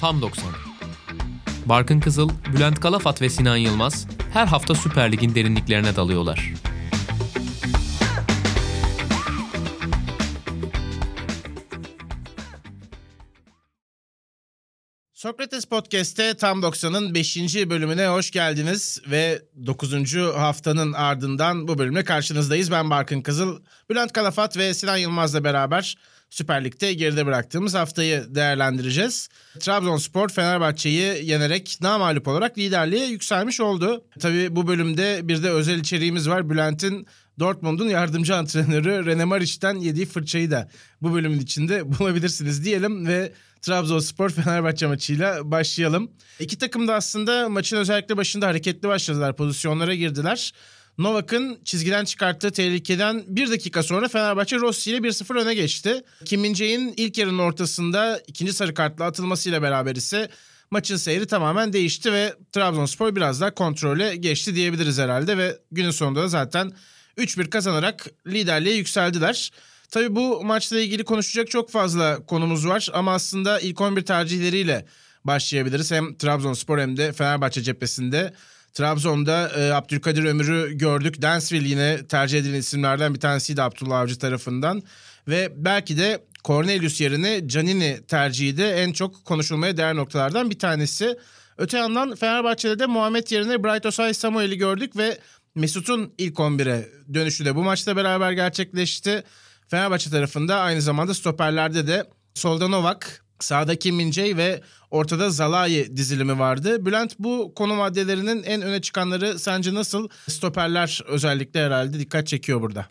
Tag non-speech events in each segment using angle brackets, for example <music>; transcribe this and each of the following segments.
Tam 90. Barkın Kızıl, Bülent Kalafat ve Sinan Yılmaz her hafta Süper Lig'in derinliklerine dalıyorlar. Sokrates Podcast'te Tam 90'ın 5. bölümüne hoş geldiniz ve 9. haftanın ardından bu bölümle karşınızdayız. Ben Barkın Kızıl, Bülent Kalafat ve Sinan Yılmaz'la beraber Süper Lig'de geride bıraktığımız haftayı değerlendireceğiz. Trabzonspor Fenerbahçe'yi yenerek namalup olarak liderliğe yükselmiş oldu. Tabii bu bölümde bir de özel içeriğimiz var. Bülent'in Dortmund'un yardımcı antrenörü Rene Marich'ten yediği fırçayı da bu bölümün içinde bulabilirsiniz diyelim ve Trabzonspor Fenerbahçe maçıyla başlayalım. İki takım da aslında maçın özellikle başında hareketli başladılar, pozisyonlara girdiler. Novak'ın çizgiden çıkarttığı tehlikeden bir dakika sonra Fenerbahçe Rossi ile 1-0 öne geçti. Kim min ilk yarının ortasında ikinci sarı kartla atılmasıyla beraber ise maçın seyri tamamen değişti ve Trabzonspor biraz daha kontrole geçti diyebiliriz herhalde ve günün sonunda da zaten 3-1 kazanarak liderliğe yükseldiler. Tabii bu maçla ilgili konuşacak çok fazla konumuz var ama aslında ilk 11 tercihleriyle başlayabiliriz. Hem Trabzonspor hem de Fenerbahçe cephesinde. Trabzon'da e, Abdülkadir Ömür'ü gördük. Dansville yine tercih edilen isimlerden bir tanesiydi Abdullah Avcı tarafından. Ve belki de Cornelius yerine Canini tercihi de en çok konuşulmaya değer noktalardan bir tanesi. Öte yandan Fenerbahçe'de de Muhammed yerine Bright Osay Samuel'i gördük ve Mesut'un ilk 11'e dönüşü de bu maçta beraber gerçekleşti. Fenerbahçe tarafında aynı zamanda stoperlerde de solda Novak, sağda Kim min ve ortada Zalai dizilimi vardı. Bülent bu konu maddelerinin en öne çıkanları sence nasıl? Stoperler özellikle herhalde dikkat çekiyor burada.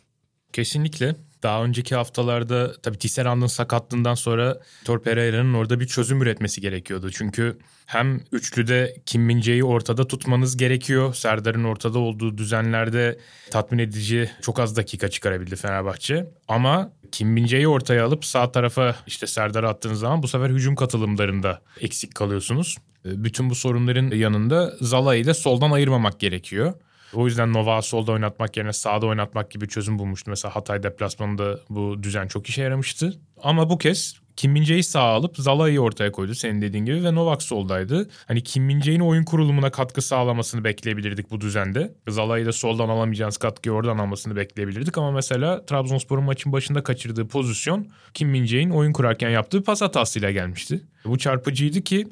Kesinlikle. Daha önceki haftalarda tabii Tisserand'ın sakatlığından sonra Tor Pereira'nın orada bir çözüm üretmesi gerekiyordu. Çünkü hem üçlüde Kim Min ortada tutmanız gerekiyor. Serdar'ın ortada olduğu düzenlerde tatmin edici çok az dakika çıkarabildi Fenerbahçe. Ama Kim Min ortaya alıp sağ tarafa işte Serdar'ı attığınız zaman bu sefer hücum katılımlarında eksik kalıyorsunuz. Bütün bu sorunların yanında Zala ile soldan ayırmamak gerekiyor. O yüzden Nova solda oynatmak yerine sağda oynatmak gibi çözüm bulmuştu. Mesela Hatay deplasmanında bu düzen çok işe yaramıştı. Ama bu kez Kim Min sağ alıp Zalai'yi ortaya koydu senin dediğin gibi ve Novak soldaydı. Hani Kim Min oyun kurulumuna katkı sağlamasını bekleyebilirdik bu düzende. Zalai'yi de soldan alamayacağınız katkıyı oradan almasını bekleyebilirdik ama mesela Trabzonspor'un maçın başında kaçırdığı pozisyon Kim Min oyun kurarken yaptığı pas hatasıyla gelmişti. Bu çarpıcıydı ki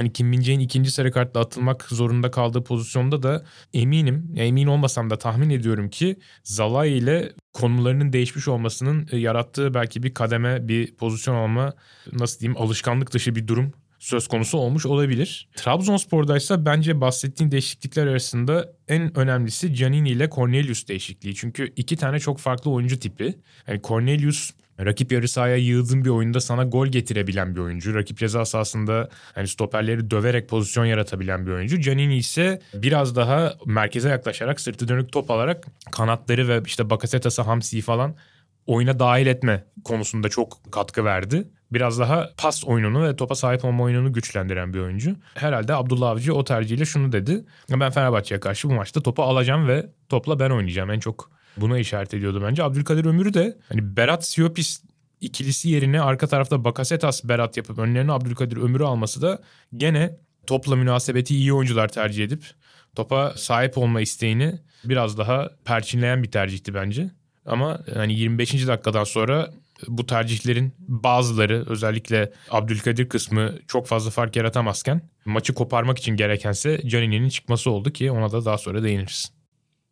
Hani Kim min ikinci sarı kartla atılmak zorunda kaldığı pozisyonda da eminim, emin olmasam da tahmin ediyorum ki Zalai ile konularının değişmiş olmasının e, yarattığı belki bir kademe, bir pozisyon alma, nasıl diyeyim alışkanlık dışı bir durum söz konusu olmuş olabilir. Trabzonspor'daysa bence bahsettiğin değişiklikler arasında en önemlisi Canini ile Cornelius değişikliği. Çünkü iki tane çok farklı oyuncu tipi. Yani Cornelius rakip yarı sahaya yığıldığın bir oyunda sana gol getirebilen bir oyuncu. Rakip ceza sahasında hani stoperleri döverek pozisyon yaratabilen bir oyuncu. Canini ise biraz daha merkeze yaklaşarak sırtı dönük top alarak kanatları ve işte Bakasetas'ı Hamsi'yi falan oyuna dahil etme konusunda çok katkı verdi. Biraz daha pas oyununu ve topa sahip olma oyununu güçlendiren bir oyuncu. Herhalde Abdullah Avcı o tercihiyle şunu dedi. Ben Fenerbahçe'ye karşı bu maçta topu alacağım ve topla ben oynayacağım. En çok buna işaret ediyordu bence. Abdülkadir Ömür'ü de hani Berat Siopis ikilisi yerine arka tarafta Bakasetas Berat yapıp önlerine Abdülkadir Ömür'ü alması da gene topla münasebeti iyi oyuncular tercih edip topa sahip olma isteğini biraz daha perçinleyen bir tercihti bence. Ama hani 25. dakikadan sonra bu tercihlerin bazıları özellikle Abdülkadir kısmı çok fazla fark yaratamazken maçı koparmak için gerekense Canini'nin çıkması oldu ki ona da daha sonra değiniriz.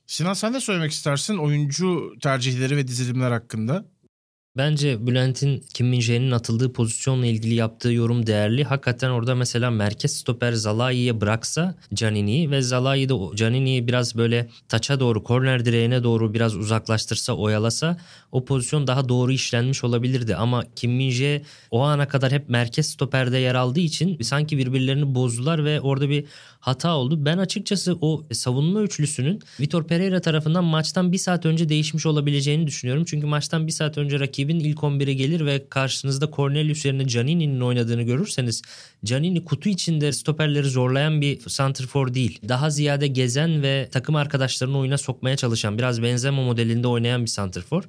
Sinan sen de söylemek istersin oyuncu tercihleri ve dizilimler hakkında. Bence Bülent'in Kim Min atıldığı pozisyonla ilgili yaptığı yorum değerli. Hakikaten orada mesela merkez stoper Zalai'ye bıraksa Canini'yi ve Zalai de Canini'yi biraz böyle taça doğru, korner direğine doğru biraz uzaklaştırsa, oyalasa o pozisyon daha doğru işlenmiş olabilirdi. Ama Kim Min o ana kadar hep merkez stoperde yer aldığı için sanki birbirlerini bozdular ve orada bir hata oldu. Ben açıkçası o savunma üçlüsünün Vitor Pereira tarafından maçtan bir saat önce değişmiş olabileceğini düşünüyorum. Çünkü maçtan bir saat önce rakibi rakibin ilk 11'e gelir ve karşınızda Cornelius yerine Canini'nin oynadığını görürseniz Canini kutu içinde stoperleri zorlayan bir santrfor değil. Daha ziyade gezen ve takım arkadaşlarını oyuna sokmaya çalışan biraz Benzema modelinde oynayan bir santrfor.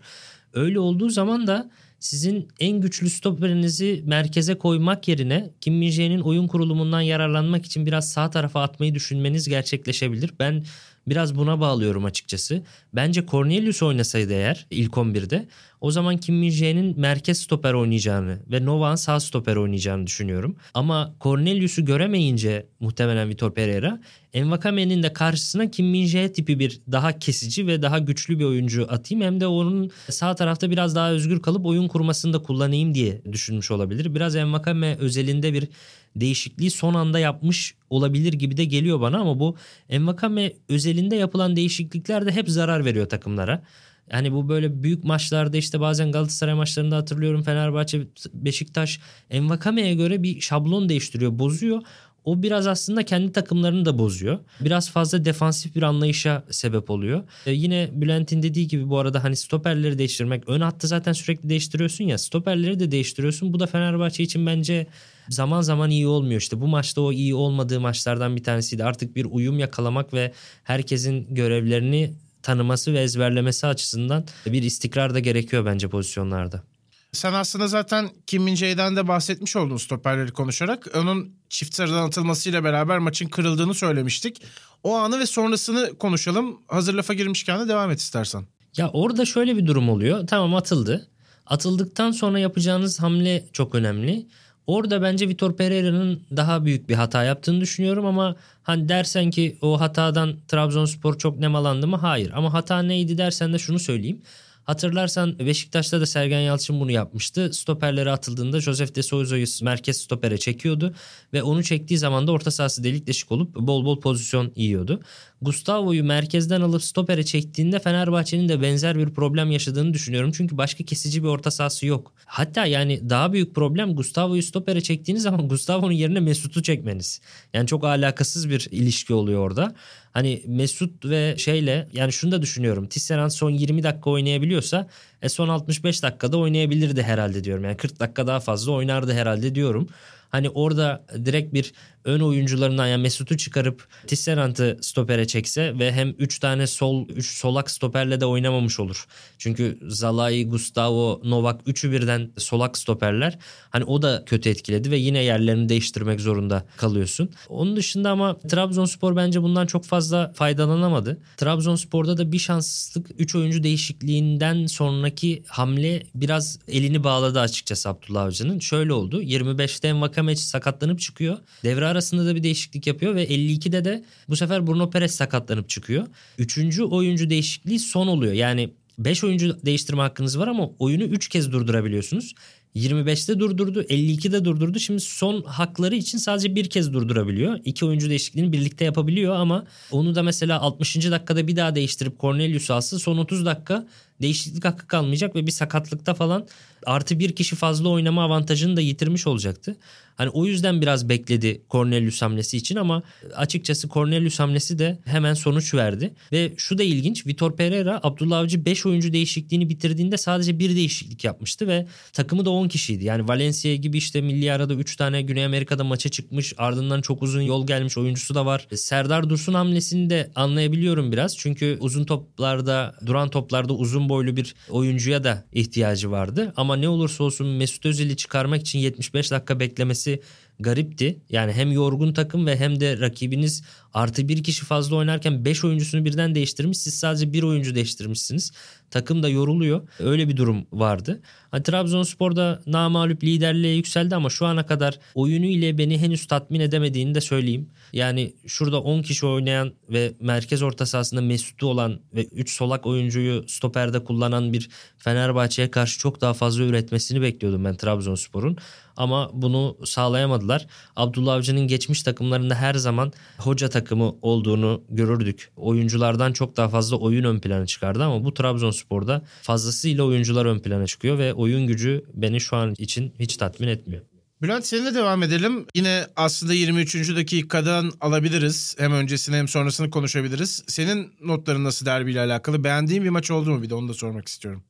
Öyle olduğu zaman da sizin en güçlü stoperinizi merkeze koymak yerine Kim Min oyun kurulumundan yararlanmak için biraz sağ tarafa atmayı düşünmeniz gerçekleşebilir. Ben biraz buna bağlıyorum açıkçası. Bence Cornelius oynasaydı eğer ilk 11'de o zaman Kim Min merkez stoper oynayacağını ve Novak'ın sağ stoper oynayacağını düşünüyorum. Ama Cornelius'u göremeyince muhtemelen Vitor Pereira Envakame'nin de karşısına Kim Min tipi bir daha kesici ve daha güçlü bir oyuncu atayım. Hem de onun sağ tarafta biraz daha özgür kalıp oyun kurmasını da kullanayım diye düşünmüş olabilir. Biraz Envakame özelinde bir değişikliği son anda yapmış olabilir gibi de geliyor bana ama bu Envakame özelinde yapılan değişiklikler de hep zarar veriyor takımlara. Yani bu böyle büyük maçlarda işte bazen Galatasaray maçlarında hatırlıyorum Fenerbahçe, Beşiktaş Envakame'ye göre bir şablon değiştiriyor, bozuyor. O biraz aslında kendi takımlarını da bozuyor. Biraz fazla defansif bir anlayışa sebep oluyor. Ee, yine Bülent'in dediği gibi bu arada hani stoperleri değiştirmek. Ön hattı zaten sürekli değiştiriyorsun ya. Stoperleri de değiştiriyorsun. Bu da Fenerbahçe için bence zaman zaman iyi olmuyor. İşte bu maçta o iyi olmadığı maçlardan bir tanesiydi. Artık bir uyum yakalamak ve herkesin görevlerini tanıması ve ezberlemesi açısından bir istikrar da gerekiyor bence pozisyonlarda. Sen aslında zaten Kim Min de bahsetmiş oldun stoperleri konuşarak. Onun çift sarıdan atılmasıyla beraber maçın kırıldığını söylemiştik. O anı ve sonrasını konuşalım. Hazır lafa girmişken de devam et istersen. Ya orada şöyle bir durum oluyor. Tamam atıldı. Atıldıktan sonra yapacağınız hamle çok önemli. Orada bence Vitor Pereira'nın daha büyük bir hata yaptığını düşünüyorum ama hani dersen ki o hatadan Trabzonspor çok nemalandı mı? Hayır. Ama hata neydi dersen de şunu söyleyeyim. Hatırlarsan Beşiktaş'ta da Sergen Yalçın bunu yapmıştı. Stoperlere atıldığında Josef de Souza'yı merkez stopere çekiyordu ve onu çektiği zaman da orta sahası delik deşik olup bol bol pozisyon yiyordu. Gustavo'yu merkezden alıp stopere çektiğinde Fenerbahçe'nin de benzer bir problem yaşadığını düşünüyorum. Çünkü başka kesici bir orta sahası yok. Hatta yani daha büyük problem Gustavo'yu stopere çektiğiniz zaman <laughs> Gustavo'nun yerine Mesut'u çekmeniz. Yani çok alakasız bir ilişki oluyor orada. Hani Mesut ve şeyle yani şunu da düşünüyorum. Tisserand son 20 dakika oynayabiliyorsa e son 65 dakikada oynayabilirdi herhalde diyorum. Yani 40 dakika daha fazla oynardı herhalde diyorum. Hani orada direkt bir ön oyuncularından yani Mesut'u çıkarıp Tisserant'ı stopere çekse ve hem 3 tane sol 3 solak stoperle de oynamamış olur. Çünkü Zalai, Gustavo, Novak üçü birden solak stoperler. Hani o da kötü etkiledi ve yine yerlerini değiştirmek zorunda kalıyorsun. Onun dışında ama Trabzonspor bence bundan çok fazla faydalanamadı. Trabzonspor'da da bir şanssızlık 3 oyuncu değişikliğinden sonraki hamle biraz elini bağladı açıkçası Abdullah Avcı'nın. Şöyle oldu. 25'te Envakame sakatlanıp çıkıyor. Devre arasında da bir değişiklik yapıyor ve 52'de de bu sefer Bruno Perez sakatlanıp çıkıyor. Üçüncü oyuncu değişikliği son oluyor. Yani 5 oyuncu değiştirme hakkınız var ama oyunu 3 kez durdurabiliyorsunuz. 25'te durdurdu, 52'de durdurdu. Şimdi son hakları için sadece bir kez durdurabiliyor. İki oyuncu değişikliğini birlikte yapabiliyor ama onu da mesela 60. dakikada bir daha değiştirip Cornelius alsa son 30 dakika değişiklik hakkı kalmayacak ve bir sakatlıkta falan artı bir kişi fazla oynama avantajını da yitirmiş olacaktı. Hani o yüzden biraz bekledi Cornelius hamlesi için ama açıkçası Cornelius hamlesi de hemen sonuç verdi. Ve şu da ilginç Vitor Pereira Abdullah Avcı 5 oyuncu değişikliğini bitirdiğinde sadece bir değişiklik yapmıştı ve takımı da 10 kişiydi. Yani Valencia gibi işte milli arada 3 tane Güney Amerika'da maça çıkmış ardından çok uzun yol gelmiş oyuncusu da var. Serdar Dursun hamlesini de anlayabiliyorum biraz. Çünkü uzun toplarda duran toplarda uzun boylu bir oyuncuya da ihtiyacı vardı. Ama ne olursa olsun Mesut Özil'i çıkarmak için 75 dakika beklemesi garipti. Yani hem yorgun takım ve hem de rakibiniz artı bir kişi fazla oynarken 5 oyuncusunu birden değiştirmiş. Siz sadece bir oyuncu değiştirmişsiniz. Takım da yoruluyor. Öyle bir durum vardı. Hani Trabzonspor'da namalup liderliğe yükseldi ama şu ana kadar oyunu ile beni henüz tatmin edemediğini de söyleyeyim. Yani şurada 10 kişi oynayan ve merkez orta sahasında Mesut'u olan ve 3 solak oyuncuyu stoperde kullanan bir Fenerbahçe'ye karşı çok daha fazla üretmesini bekliyordum ben Trabzonspor'un. Ama bunu sağlayamadılar. Abdullah Avcı'nın geçmiş takımlarında her zaman hoca takımı olduğunu görürdük. Oyunculardan çok daha fazla oyun ön plana çıkardı ama bu Trabzonspor'da fazlasıyla oyuncular ön plana çıkıyor ve oyun gücü beni şu an için hiç tatmin etmiyor. Bülent seninle devam edelim. Yine aslında 23. dakikadan alabiliriz. Hem öncesini hem sonrasını konuşabiliriz. Senin notların nasıl derbiyle alakalı? Beğendiğin bir maç oldu mu? Bir de onu da sormak istiyorum.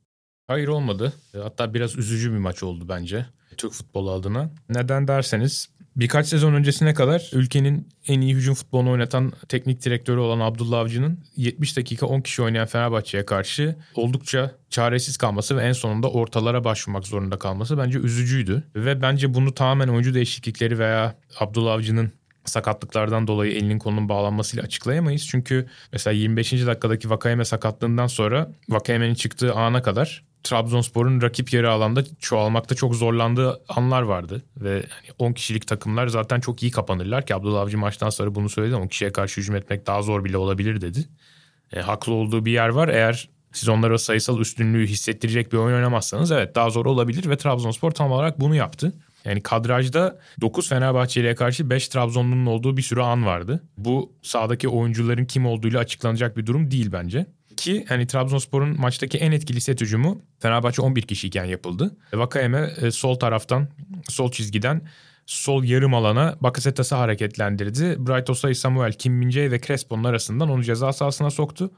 Hayır olmadı. Hatta biraz üzücü bir maç oldu bence Türk futbolu adına. Neden derseniz birkaç sezon öncesine kadar ülkenin en iyi hücum futbolunu oynatan teknik direktörü olan Abdullah Avcı'nın 70 dakika 10 kişi oynayan Fenerbahçe'ye karşı oldukça çaresiz kalması ve en sonunda ortalara başvurmak zorunda kalması bence üzücüydü. Ve bence bunu tamamen oyuncu değişiklikleri veya Abdullah Avcı'nın sakatlıklardan dolayı elinin kolunun bağlanmasıyla açıklayamayız. Çünkü mesela 25. dakikadaki Vakayeme sakatlığından sonra Vakayeme'nin çıktığı ana kadar Trabzonspor'un rakip yarı alanda çoğalmakta çok zorlandığı anlar vardı. Ve hani 10 kişilik takımlar zaten çok iyi kapanırlar ki Abdullah Avcı maçtan sonra bunu söyledi. 10 kişiye karşı hücum etmek daha zor bile olabilir dedi. E, haklı olduğu bir yer var. Eğer siz onlara sayısal üstünlüğü hissettirecek bir oyun oynamazsanız evet daha zor olabilir ve Trabzonspor tam olarak bunu yaptı. Yani kadrajda 9 Fenerbahçeli'ye karşı 5 Trabzonlu'nun olduğu bir sürü an vardı. Bu sahadaki oyuncuların kim olduğuyla açıklanacak bir durum değil bence. Ki hani Trabzonspor'un maçtaki en etkili set hücumu Fenerbahçe 11 kişiyken yapıldı. Vakayeme e, sol taraftan, sol çizgiden sol yarım alana Bakasetas'ı hareketlendirdi. Bright Osay, Samuel, Kim Mince ve Crespo'nun arasından onu ceza sahasına soktu.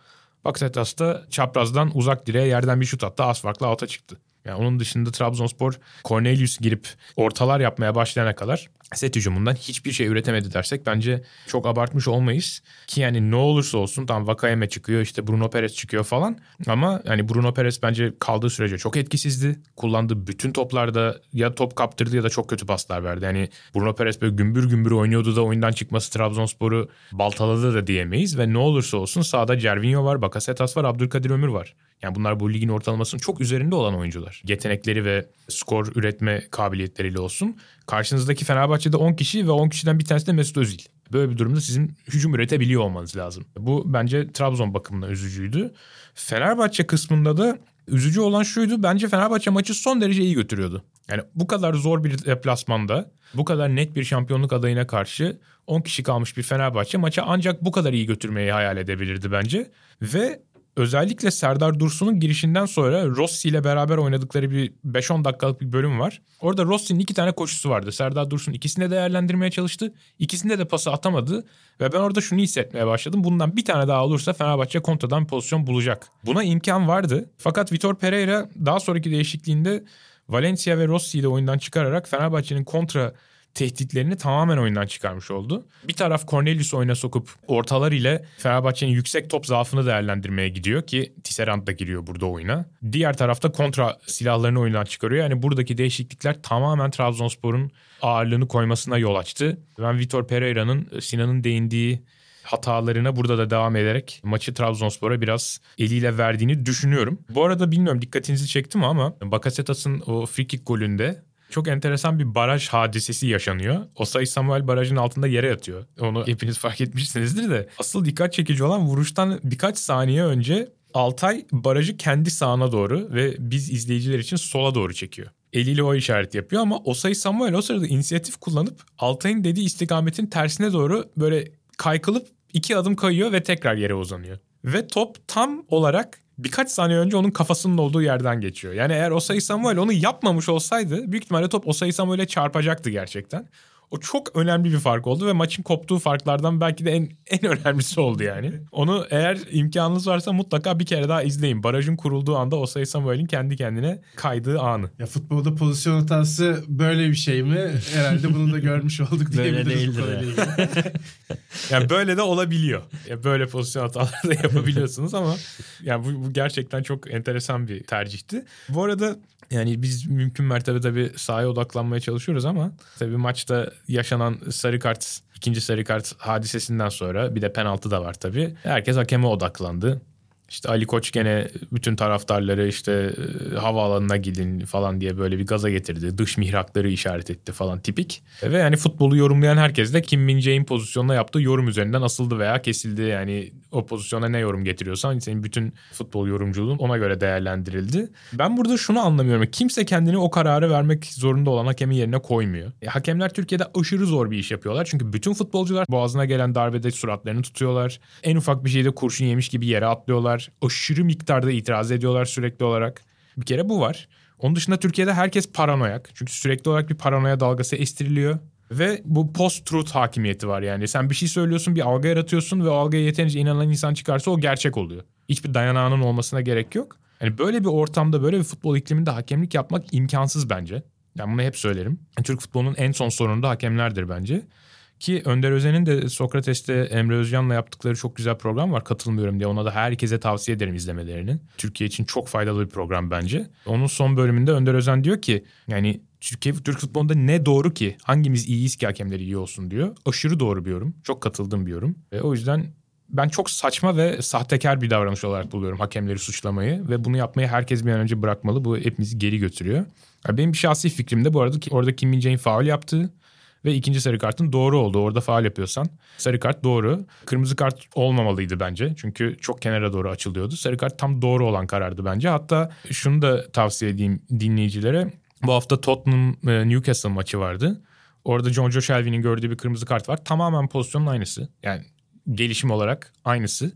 Bakasetas da çaprazdan uzak direğe yerden bir şut attı. Az farklı alta çıktı. Yani onun dışında Trabzonspor Cornelius girip ortalar yapmaya başlayana kadar set hücumundan hiçbir şey üretemedi dersek bence çok abartmış olmayız. Ki yani ne olursa olsun tam Vakayeme çıkıyor işte Bruno Perez çıkıyor falan. Ama yani Bruno Perez bence kaldığı sürece çok etkisizdi. Kullandığı bütün toplarda ya top kaptırdı ya da çok kötü paslar verdi. Yani Bruno Perez böyle gümbür gümbür oynuyordu da oyundan çıkması Trabzonspor'u baltaladı da diyemeyiz. Ve ne olursa olsun sağda Cervinho var, Bakasetas var, Abdülkadir Ömür var. Yani bunlar bu ligin ortalamasının çok üzerinde olan oyuncular. Yetenekleri ve skor üretme kabiliyetleriyle olsun. Karşınızdaki Fenerbahçe'de 10 kişi ve 10 kişiden bir tanesi de Mesut Özil. Böyle bir durumda sizin hücum üretebiliyor olmanız lazım. Bu bence Trabzon bakımından üzücüydü. Fenerbahçe kısmında da üzücü olan şuydu. Bence Fenerbahçe maçı son derece iyi götürüyordu. Yani bu kadar zor bir deplasmanda, bu kadar net bir şampiyonluk adayına karşı 10 kişi kalmış bir Fenerbahçe maçı ancak bu kadar iyi götürmeyi hayal edebilirdi bence. Ve özellikle Serdar Dursun'un girişinden sonra Rossi ile beraber oynadıkları bir 5-10 dakikalık bir bölüm var. Orada Rossi'nin iki tane koşusu vardı. Serdar Dursun ikisini de değerlendirmeye çalıştı. İkisinde de pası atamadı. Ve ben orada şunu hissetmeye başladım. Bundan bir tane daha olursa Fenerbahçe kontradan pozisyon bulacak. Buna imkan vardı. Fakat Vitor Pereira daha sonraki değişikliğinde Valencia ve Rossi'yi de oyundan çıkararak Fenerbahçe'nin kontra tehditlerini tamamen oyundan çıkarmış oldu. Bir taraf Cornelius oyuna sokup ortalar ile Fenerbahçe'nin yüksek top zaafını değerlendirmeye gidiyor ki Tisserand da giriyor burada oyuna. Diğer tarafta kontra silahlarını oyundan çıkarıyor. Yani buradaki değişiklikler tamamen Trabzonspor'un ağırlığını koymasına yol açtı. Ben Vitor Pereira'nın Sinan'ın değindiği hatalarına burada da devam ederek maçı Trabzonspor'a biraz eliyle verdiğini düşünüyorum. Bu arada bilmiyorum dikkatinizi çekti mi ama Bakasetas'ın o free kick golünde çok enteresan bir baraj hadisesi yaşanıyor. Osay Samuel barajın altında yere yatıyor. Onu hepiniz fark etmişsinizdir de. Asıl dikkat çekici olan vuruştan birkaç saniye önce Altay barajı kendi sağına doğru ve biz izleyiciler için sola doğru çekiyor. Eliyle o işaret yapıyor ama Osay Samuel o sırada inisiyatif kullanıp Altay'ın dediği istikametin tersine doğru böyle kaykılıp iki adım kayıyor ve tekrar yere uzanıyor. Ve top tam olarak birkaç saniye önce onun kafasının olduğu yerden geçiyor. Yani eğer Osayi Samuel onu yapmamış olsaydı büyük ihtimalle top Osayi Samuel'e çarpacaktı gerçekten. O çok önemli bir fark oldu ve maçın koptuğu farklardan belki de en <laughs> en önemlisi oldu yani. Onu eğer imkanınız varsa mutlaka bir kere daha izleyin. Barajın kurulduğu anda Osayi Samuel'in kendi kendine kaydığı anı. Ya futbolda pozisyon hatası böyle bir şey mi? Herhalde bunu da görmüş <laughs> olduk Böyle diyebiliriz. değildir konuyla ilgili. <laughs> Yani böyle de olabiliyor. Ya böyle pozisyon hataları da yapabiliyorsunuz ama yani bu, bu gerçekten çok enteresan bir tercihti. Bu arada yani biz mümkün mertebe tabii sahaya odaklanmaya çalışıyoruz ama tabii maçta yaşanan sarı kart, ikinci sarı kart hadisesinden sonra bir de penaltı da var tabii. Herkes hakeme odaklandı. İşte Ali Koç gene bütün taraftarları işte e, havaalanına gidin falan diye böyle bir gaza getirdi. Dış mihrakları işaret etti falan tipik. Ve yani futbolu yorumlayan herkes de Kim Min Jae'in pozisyonuna yaptığı yorum üzerinden asıldı veya kesildi. Yani o pozisyona ne yorum getiriyorsan senin bütün futbol yorumculuğun ona göre değerlendirildi. Ben burada şunu anlamıyorum. Kimse kendini o kararı vermek zorunda olan hakemin yerine koymuyor. E, hakemler Türkiye'de aşırı zor bir iş yapıyorlar. Çünkü bütün futbolcular boğazına gelen darbede suratlarını tutuyorlar. En ufak bir şeyde kurşun yemiş gibi yere atlıyorlar. Aşırı miktarda itiraz ediyorlar sürekli olarak. Bir kere bu var. Onun dışında Türkiye'de herkes paranoyak. Çünkü sürekli olarak bir paranoya dalgası estiriliyor. Ve bu post-truth hakimiyeti var yani. Sen bir şey söylüyorsun, bir algı yaratıyorsun ve o algıya yeterince inanan insan çıkarsa o gerçek oluyor. Hiçbir dayanağının olmasına gerek yok. Yani böyle bir ortamda böyle bir futbol ikliminde hakemlik yapmak imkansız bence. Yani bunu hep söylerim. Türk futbolunun en son sorunu da hakemlerdir bence. Ki Önder Özen'in de Sokrates'te Emre Özcan'la yaptıkları çok güzel program var. Katılmıyorum diye ona da herkese tavsiye ederim izlemelerini. Türkiye için çok faydalı bir program bence. Onun son bölümünde Önder Özen diyor ki yani Türkiye Türk futbolunda ne doğru ki? Hangimiz iyiyiz ki hakemleri iyi olsun diyor. Aşırı doğru bir yorum. Çok katıldığım bir yorum. Ve o yüzden ben çok saçma ve sahtekar bir davranış olarak buluyorum hakemleri suçlamayı ve bunu yapmayı herkes bir an önce bırakmalı. Bu hepimizi geri götürüyor. benim şahsi fikrim de bu arada ki orada Kim Min faul yaptığı ve ikinci sarı kartın doğru oldu. Orada faal yapıyorsan sarı kart doğru. Kırmızı kart olmamalıydı bence. Çünkü çok kenara doğru açılıyordu. Sarı kart tam doğru olan karardı bence. Hatta şunu da tavsiye edeyim dinleyicilere. Bu hafta Tottenham e, Newcastle maçı vardı. Orada John Joe Shelby'nin gördüğü bir kırmızı kart var. Tamamen pozisyonun aynısı. Yani gelişim olarak aynısı.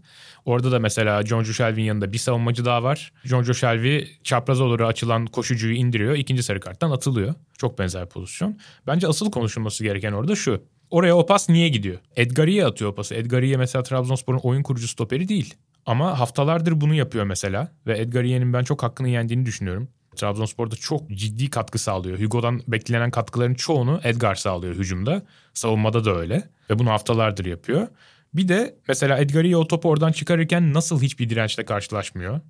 Orada da mesela John Joe yanında bir savunmacı daha var. John Joe çapraz olarak açılan koşucuyu indiriyor. ikinci sarı karttan atılıyor. Çok benzer pozisyon. Bence asıl konuşulması gereken orada şu. Oraya o pas niye gidiyor? Edgariye atıyor o pası. Edgariye mesela Trabzonspor'un oyun kurucu stoperi değil. Ama haftalardır bunu yapıyor mesela. Ve Edgariye'nin ben çok hakkını yendiğini düşünüyorum. Trabzonspor'da çok ciddi katkı sağlıyor. Hugo'dan beklenen katkıların çoğunu Edgar sağlıyor hücumda. Savunmada da öyle. Ve bunu haftalardır yapıyor. Bir de mesela Edgariye o topu oradan çıkarırken nasıl hiçbir dirençle karşılaşmıyor?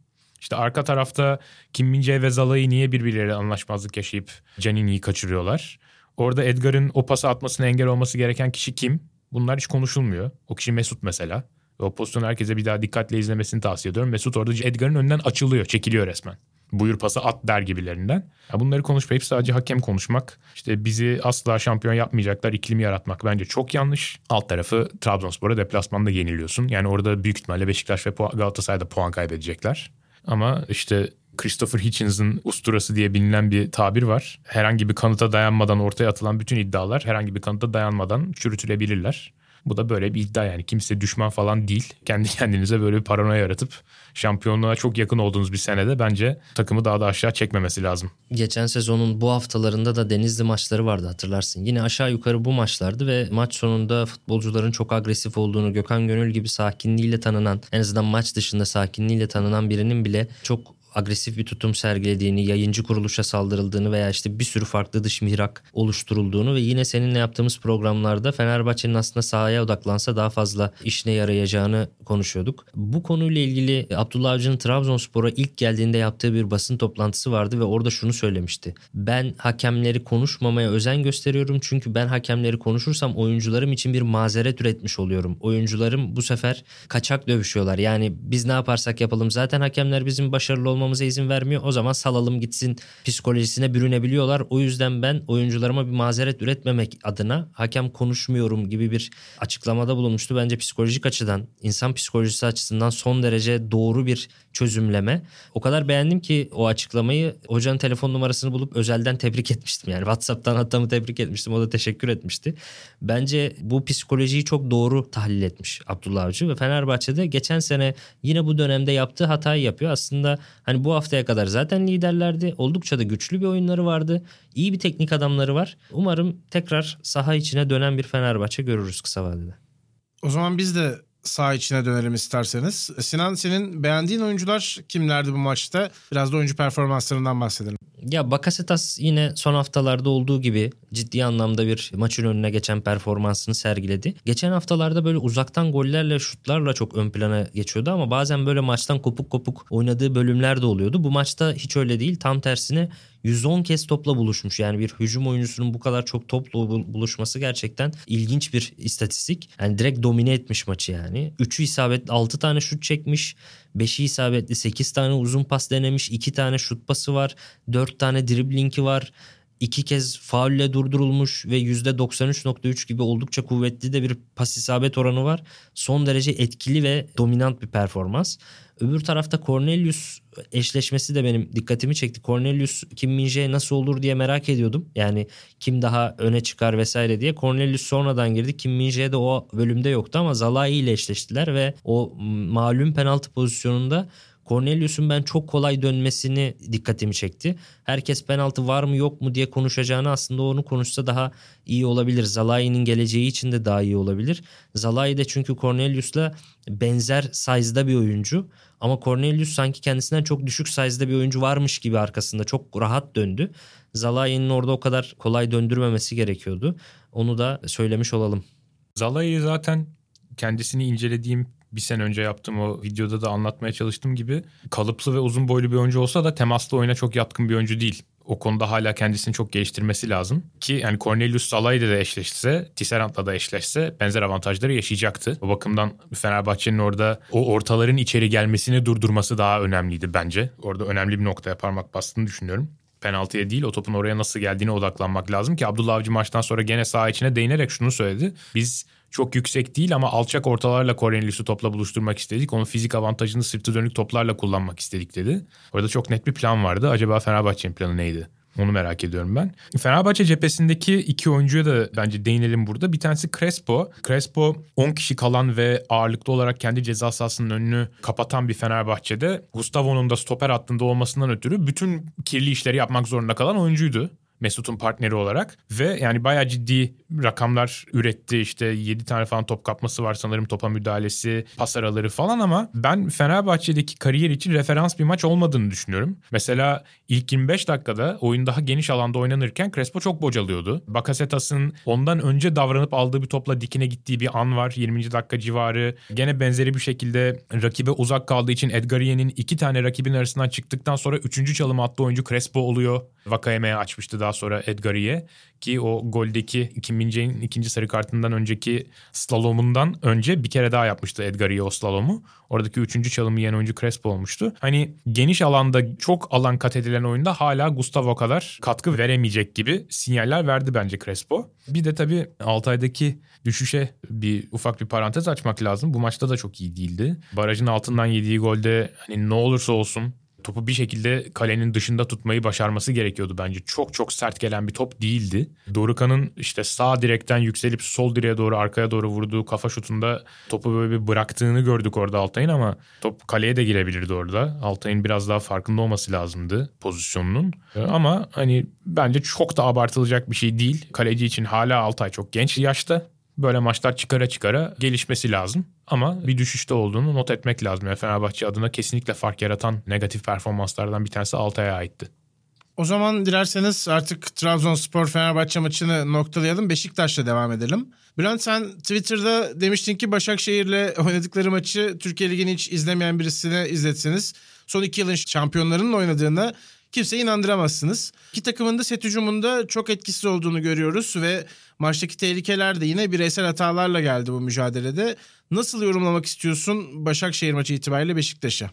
İşte arka tarafta Kim Mince ve Zalai niye birbirleriyle anlaşmazlık yaşayıp Canini'yi kaçırıyorlar? Orada Edgar'ın o pası atmasına engel olması gereken kişi kim? Bunlar hiç konuşulmuyor. O kişi Mesut mesela. O pozisyonu herkese bir daha dikkatle izlemesini tavsiye ediyorum. Mesut orada Edgar'ın önünden açılıyor, çekiliyor resmen buyur pası at der gibilerinden. Ya bunları konuşmayıp sadece hakem konuşmak, işte bizi asla şampiyon yapmayacaklar iklimi yaratmak bence çok yanlış. Alt tarafı Trabzonspor'a deplasmanda yeniliyorsun. Yani orada büyük ihtimalle Beşiktaş ve Galatasaray'da puan kaybedecekler. Ama işte Christopher Hitchens'ın usturası diye bilinen bir tabir var. Herhangi bir kanıta dayanmadan ortaya atılan bütün iddialar herhangi bir kanıta dayanmadan çürütülebilirler. Bu da böyle bir iddia yani. Kimse düşman falan değil. Kendi kendinize böyle bir paranoya yaratıp şampiyonluğa çok yakın olduğunuz bir senede bence takımı daha da aşağı çekmemesi lazım. Geçen sezonun bu haftalarında da Denizli maçları vardı hatırlarsın. Yine aşağı yukarı bu maçlardı ve maç sonunda futbolcuların çok agresif olduğunu, Gökhan Gönül gibi sakinliğiyle tanınan, en azından maç dışında sakinliğiyle tanınan birinin bile çok agresif bir tutum sergilediğini, yayıncı kuruluşa saldırıldığını veya işte bir sürü farklı dış mihrak oluşturulduğunu ve yine seninle yaptığımız programlarda Fenerbahçe'nin aslında sahaya odaklansa daha fazla işine yarayacağını konuşuyorduk. Bu konuyla ilgili Abdullah Avcı'nın Trabzonspor'a ilk geldiğinde yaptığı bir basın toplantısı vardı ve orada şunu söylemişti. Ben hakemleri konuşmamaya özen gösteriyorum çünkü ben hakemleri konuşursam oyuncularım için bir mazeret üretmiş oluyorum. Oyuncularım bu sefer kaçak dövüşüyorlar. Yani biz ne yaparsak yapalım zaten hakemler bizim başarılı olmamız olmamıza izin vermiyor. O zaman salalım gitsin psikolojisine bürünebiliyorlar. O yüzden ben oyuncularıma bir mazeret üretmemek adına hakem konuşmuyorum gibi bir açıklamada bulunmuştu. Bence psikolojik açıdan, insan psikolojisi açısından son derece doğru bir çözümleme. O kadar beğendim ki o açıklamayı hocanın telefon numarasını bulup özelden tebrik etmiştim. Yani WhatsApp'tan hatta tebrik etmiştim. O da teşekkür etmişti. Bence bu psikolojiyi çok doğru tahlil etmiş Abdullah Avcı ve Fenerbahçe'de geçen sene yine bu dönemde yaptığı hatayı yapıyor. Aslında hani bu haftaya kadar zaten liderlerdi. Oldukça da güçlü bir oyunları vardı. İyi bir teknik adamları var. Umarım tekrar saha içine dönen bir Fenerbahçe görürüz kısa vadede. O zaman biz de sağ içine dönelim isterseniz. Sinan senin beğendiğin oyuncular kimlerdi bu maçta? Biraz da oyuncu performanslarından bahsedelim. Ya Bakasetas yine son haftalarda olduğu gibi ciddi anlamda bir maçın önüne geçen performansını sergiledi. Geçen haftalarda böyle uzaktan gollerle şutlarla çok ön plana geçiyordu ama bazen böyle maçtan kopuk kopuk oynadığı bölümler de oluyordu. Bu maçta hiç öyle değil. Tam tersine 110 kez topla buluşmuş. Yani bir hücum oyuncusunun bu kadar çok topla buluşması gerçekten ilginç bir istatistik. Yani direkt domine etmiş maçı yani. 3'ü isabetli 6 tane şut çekmiş. 5'i isabetli 8 tane uzun pas denemiş. 2 tane şut pası var. 4 tane driblinki var iki kez faulle durdurulmuş ve %93.3 gibi oldukça kuvvetli de bir pas isabet oranı var. Son derece etkili ve dominant bir performans. Öbür tarafta Cornelius eşleşmesi de benim dikkatimi çekti. Cornelius Kim Minje nasıl olur diye merak ediyordum. Yani kim daha öne çıkar vesaire diye. Cornelius sonradan girdi. Kim Minje de o bölümde yoktu ama Zalai ile eşleştiler ve o malum penaltı pozisyonunda Cornelius'un ben çok kolay dönmesini dikkatimi çekti. Herkes penaltı var mı yok mu diye konuşacağını aslında onu konuşsa daha iyi olabilir. Zalai'nin geleceği için de daha iyi olabilir. Zalai de çünkü Cornelius'la benzer size'da bir oyuncu. Ama Cornelius sanki kendisinden çok düşük size'da bir oyuncu varmış gibi arkasında çok rahat döndü. Zalai'nin orada o kadar kolay döndürmemesi gerekiyordu. Onu da söylemiş olalım. Zalai'yi zaten kendisini incelediğim bir sene önce yaptığım o videoda da anlatmaya çalıştığım gibi kalıplı ve uzun boylu bir oyuncu olsa da temaslı oyuna çok yatkın bir oyuncu değil. O konuda hala kendisini çok geliştirmesi lazım. Ki yani Cornelius Salah'yla da eşleşse, Tisserant'la da eşleşse benzer avantajları yaşayacaktı. O bakımdan Fenerbahçe'nin orada o ortaların içeri gelmesini durdurması daha önemliydi bence. Orada önemli bir noktaya parmak bastığını düşünüyorum penaltıya değil o topun oraya nasıl geldiğine odaklanmak lazım ki Abdullah Avcı maçtan sonra gene saha içine değinerek şunu söyledi. Biz çok yüksek değil ama alçak ortalarla Cornelius'u topla buluşturmak istedik. Onun fizik avantajını sırtı dönük toplarla kullanmak istedik dedi. Orada çok net bir plan vardı. Acaba Fenerbahçe'nin planı neydi? Onu merak ediyorum ben. Fenerbahçe cephesindeki iki oyuncuya da bence değinelim burada. Bir tanesi Crespo. Crespo 10 kişi kalan ve ağırlıklı olarak kendi ceza sahasının önünü kapatan bir Fenerbahçe'de Gustavo'nun da stoper hattında olmasından ötürü bütün kirli işleri yapmak zorunda kalan oyuncuydu. Mesut'un partneri olarak ve yani bayağı ciddi rakamlar üretti. İşte 7 tane falan top kapması var sanırım topa müdahalesi, pas araları falan ama ben Fenerbahçe'deki kariyer için referans bir maç olmadığını düşünüyorum. Mesela ilk 25 dakikada oyun daha geniş alanda oynanırken Crespo çok bocalıyordu. Bakasetas'ın ondan önce davranıp aldığı bir topla dikine gittiği bir an var 20. dakika civarı. Gene benzeri bir şekilde rakibe uzak kaldığı için Edgariye'nin iki tane rakibin arasından çıktıktan sonra üçüncü çalımı attığı oyuncu Crespo oluyor. Vakayeme'ye açmıştı daha sonra Edgariye ki o goldeki Kim Min ikinci sarı kartından önceki slalomundan önce bir kere daha yapmıştı Edgariye o slalomu. Oradaki üçüncü çalımı yiyen oyuncu Crespo olmuştu. Hani geniş alanda çok alan kat edilen oyunda hala Gustavo kadar katkı veremeyecek gibi sinyaller verdi bence Crespo. Bir de tabii Altay'daki düşüşe bir ufak bir parantez açmak lazım. Bu maçta da çok iyi değildi. Barajın altından yediği golde hani ne olursa olsun topu bir şekilde kalenin dışında tutmayı başarması gerekiyordu bence. Çok çok sert gelen bir top değildi. Dorukan'ın işte sağ direkten yükselip sol direğe doğru arkaya doğru vurduğu kafa şutunda topu böyle bir bıraktığını gördük orada Altay'ın ama top kaleye de girebilirdi orada. Altay'ın biraz daha farkında olması lazımdı pozisyonunun. Ama hani bence çok da abartılacak bir şey değil. Kaleci için hala Altay çok genç yaşta böyle maçlar çıkara çıkara gelişmesi lazım. Ama bir düşüşte olduğunu not etmek lazım. Yani Fenerbahçe adına kesinlikle fark yaratan negatif performanslardan bir tanesi Altay'a aitti. O zaman dilerseniz artık Trabzonspor Fenerbahçe maçını noktalayalım. Beşiktaş'la devam edelim. Bülent sen Twitter'da demiştin ki Başakşehir'le oynadıkları maçı Türkiye Ligi'ni hiç izlemeyen birisine izletseniz son iki yılın şampiyonlarının oynadığını kimseyi inandıramazsınız. İki takımın da set hücumunda çok etkisiz olduğunu görüyoruz ve maçtaki tehlikeler de yine bireysel hatalarla geldi bu mücadelede. Nasıl yorumlamak istiyorsun Başakşehir maçı itibariyle Beşiktaş'a?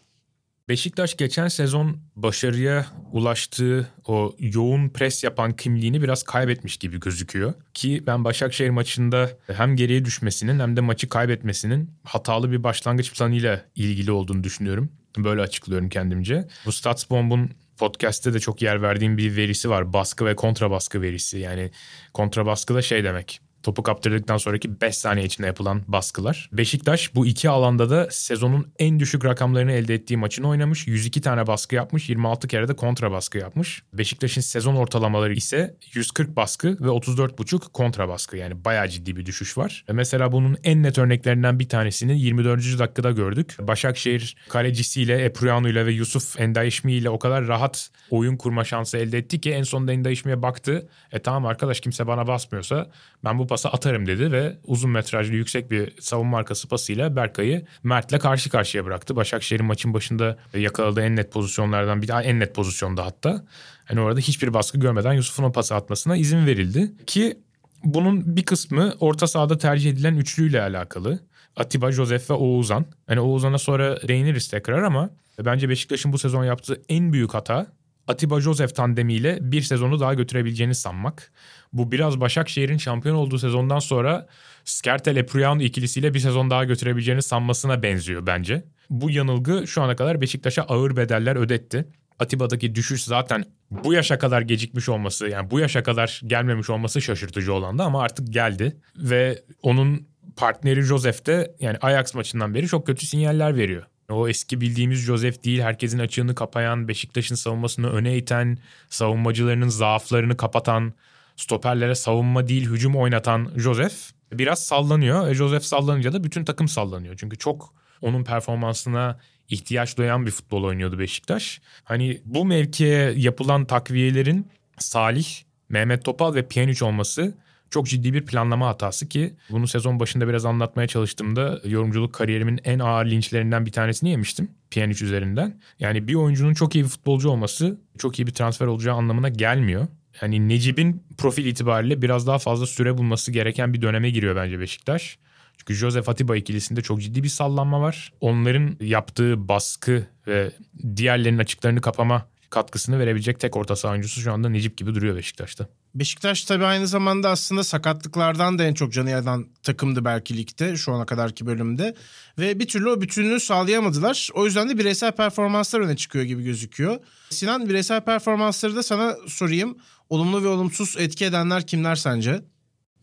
Beşiktaş geçen sezon başarıya ulaştığı o yoğun pres yapan kimliğini biraz kaybetmiş gibi gözüküyor. Ki ben Başakşehir maçında hem geriye düşmesinin hem de maçı kaybetmesinin hatalı bir başlangıç planıyla ilgili olduğunu düşünüyorum. Böyle açıklıyorum kendimce. Bu Statsbomb'un podcast'te de çok yer verdiğim bir verisi var. Baskı ve kontra baskı verisi. Yani kontra baskı da şey demek topu kaptırdıktan sonraki 5 saniye içinde yapılan baskılar. Beşiktaş bu iki alanda da sezonun en düşük rakamlarını elde ettiği maçını oynamış. 102 tane baskı yapmış, 26 kere de kontra baskı yapmış. Beşiktaş'ın sezon ortalamaları ise 140 baskı ve 34,5 kontra baskı. Yani bayağı ciddi bir düşüş var. Ve mesela bunun en net örneklerinden bir tanesini 24. dakikada gördük. Başakşehir kalecisiyle, Epriano ile ve Yusuf Endayişmi ile o kadar rahat oyun kurma şansı elde etti ki en sonunda Endayişmi'ye baktı. E tamam arkadaş kimse bana basmıyorsa ben bu pası atarım dedi ve uzun metrajlı yüksek bir savunma arkası pasıyla Berkay'ı Mert'le karşı karşıya bıraktı. Başakşehir'in maçın başında yakaladığı en net pozisyonlardan bir en net pozisyonda hatta. Hani orada hiçbir baskı görmeden Yusuf'un o pası atmasına izin verildi. Ki bunun bir kısmı orta sahada tercih edilen üçlüyle alakalı. Atiba, Josef ve Oğuzhan. Hani Oğuzhan'a sonra değiniriz tekrar ama bence Beşiktaş'ın bu sezon yaptığı en büyük hata Atiba Joseph tandemiyle bir sezonu daha götürebileceğini sanmak. Bu biraz Başakşehir'in şampiyon olduğu sezondan sonra Skertel Eprian ikilisiyle bir sezon daha götürebileceğini sanmasına benziyor bence. Bu yanılgı şu ana kadar Beşiktaş'a ağır bedeller ödetti. Atiba'daki düşüş zaten bu yaşa kadar gecikmiş olması yani bu yaşa kadar gelmemiş olması şaşırtıcı olandı ama artık geldi ve onun partneri Joseph de yani Ajax maçından beri çok kötü sinyaller veriyor. O eski bildiğimiz Josef değil, herkesin açığını kapayan, Beşiktaş'ın savunmasını öne iten, savunmacılarının zaaflarını kapatan, stoperlere savunma değil hücum oynatan Josef biraz sallanıyor. E Josef sallanınca da bütün takım sallanıyor. Çünkü çok onun performansına ihtiyaç duyan bir futbol oynuyordu Beşiktaş. Hani bu mevkiye yapılan takviyelerin Salih, Mehmet Topal ve Pjanic olması çok ciddi bir planlama hatası ki bunu sezon başında biraz anlatmaya çalıştığımda yorumculuk kariyerimin en ağır linçlerinden bir tanesini yemiştim Pjanic üzerinden. Yani bir oyuncunun çok iyi bir futbolcu olması çok iyi bir transfer olacağı anlamına gelmiyor. Yani Necip'in profil itibariyle biraz daha fazla süre bulması gereken bir döneme giriyor bence Beşiktaş. Çünkü Josef Atiba ikilisinde çok ciddi bir sallanma var. Onların yaptığı baskı ve diğerlerinin açıklarını kapama katkısını verebilecek tek orta saha oyuncusu şu anda Necip gibi duruyor Beşiktaş'ta. Beşiktaş tabii aynı zamanda aslında sakatlıklardan da en çok canı yanan takımdı belki ligde şu ana kadarki bölümde. Ve bir türlü o bütünlüğü sağlayamadılar. O yüzden de bireysel performanslar öne çıkıyor gibi gözüküyor. Sinan bireysel performansları da sana sorayım. Olumlu ve olumsuz etki edenler kimler sence?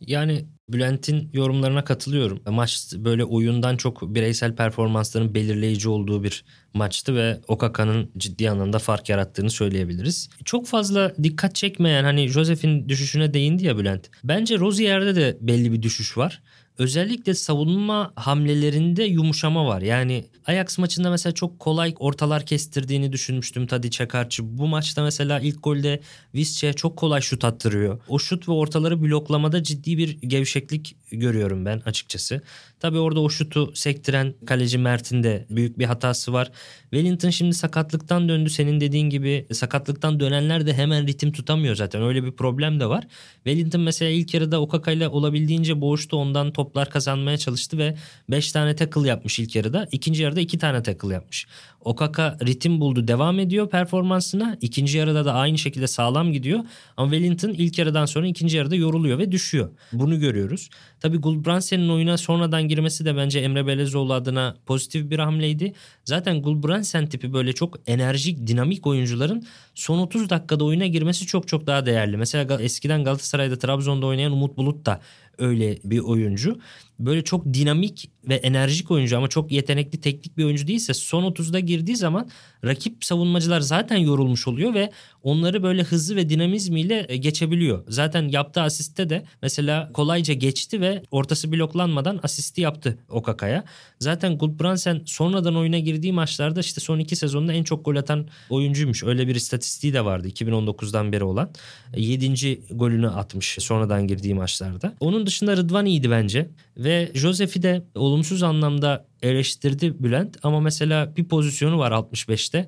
Yani Bülent'in yorumlarına katılıyorum. Maç böyle oyundan çok bireysel performansların belirleyici olduğu bir maçtı ve Okaka'nın ciddi anlamda fark yarattığını söyleyebiliriz. Çok fazla dikkat çekmeyen hani Josef'in düşüşüne değindi ya Bülent. Bence Rozier'de de belli bir düşüş var özellikle savunma hamlelerinde yumuşama var. Yani Ajax maçında mesela çok kolay ortalar kestirdiğini düşünmüştüm Tadiç'e karşı. Bu maçta mesela ilk golde Visca çok kolay şut attırıyor. O şut ve ortaları bloklamada ciddi bir gevşeklik görüyorum ben açıkçası. Tabii orada o şutu sektiren kaleci Mert'in de büyük bir hatası var. Wellington şimdi sakatlıktan döndü. Senin dediğin gibi sakatlıktan dönenler de hemen ritim tutamıyor zaten. Öyle bir problem de var. Wellington mesela ilk yarıda Okaka ile olabildiğince boğuştu. Ondan toplar kazanmaya çalıştı ve 5 tane tackle yapmış ilk yarıda. İkinci yarıda 2 tane tackle yapmış. Okaka ritim buldu devam ediyor performansına. İkinci yarıda da aynı şekilde sağlam gidiyor. Ama Wellington ilk yarıdan sonra ikinci yarıda yoruluyor ve düşüyor. Bunu görüyoruz. Tabii Gulbrandsen'in oyuna sonradan girmesi de bence Emre Belezoğlu adına pozitif bir hamleydi. Zaten Gulbrandsen tipi böyle çok enerjik, dinamik oyuncuların son 30 dakikada oyuna girmesi çok çok daha değerli. Mesela eskiden Galatasaray'da Trabzon'da oynayan Umut Bulut da öyle bir oyuncu. Böyle çok dinamik ve enerjik oyuncu ama çok yetenekli teknik bir oyuncu değilse son 30'da girdiği zaman rakip savunmacılar zaten yorulmuş oluyor ve onları böyle hızlı ve dinamizmiyle e, geçebiliyor. Zaten yaptığı asiste de mesela kolayca geçti ve ortası bloklanmadan asisti yaptı Okaka'ya. Zaten Gulbrandsen sonradan oyuna girdiği maçlarda işte son iki sezonda en çok gol atan oyuncuymuş. Öyle bir istatistiği de vardı 2019'dan beri olan. 7. golünü atmış sonradan girdiği maçlarda. Onun dışında Rıdvan iyiydi bence. Ve Josef'i de olumsuz anlamda eleştirdi Bülent. Ama mesela bir pozisyonu var 65'te.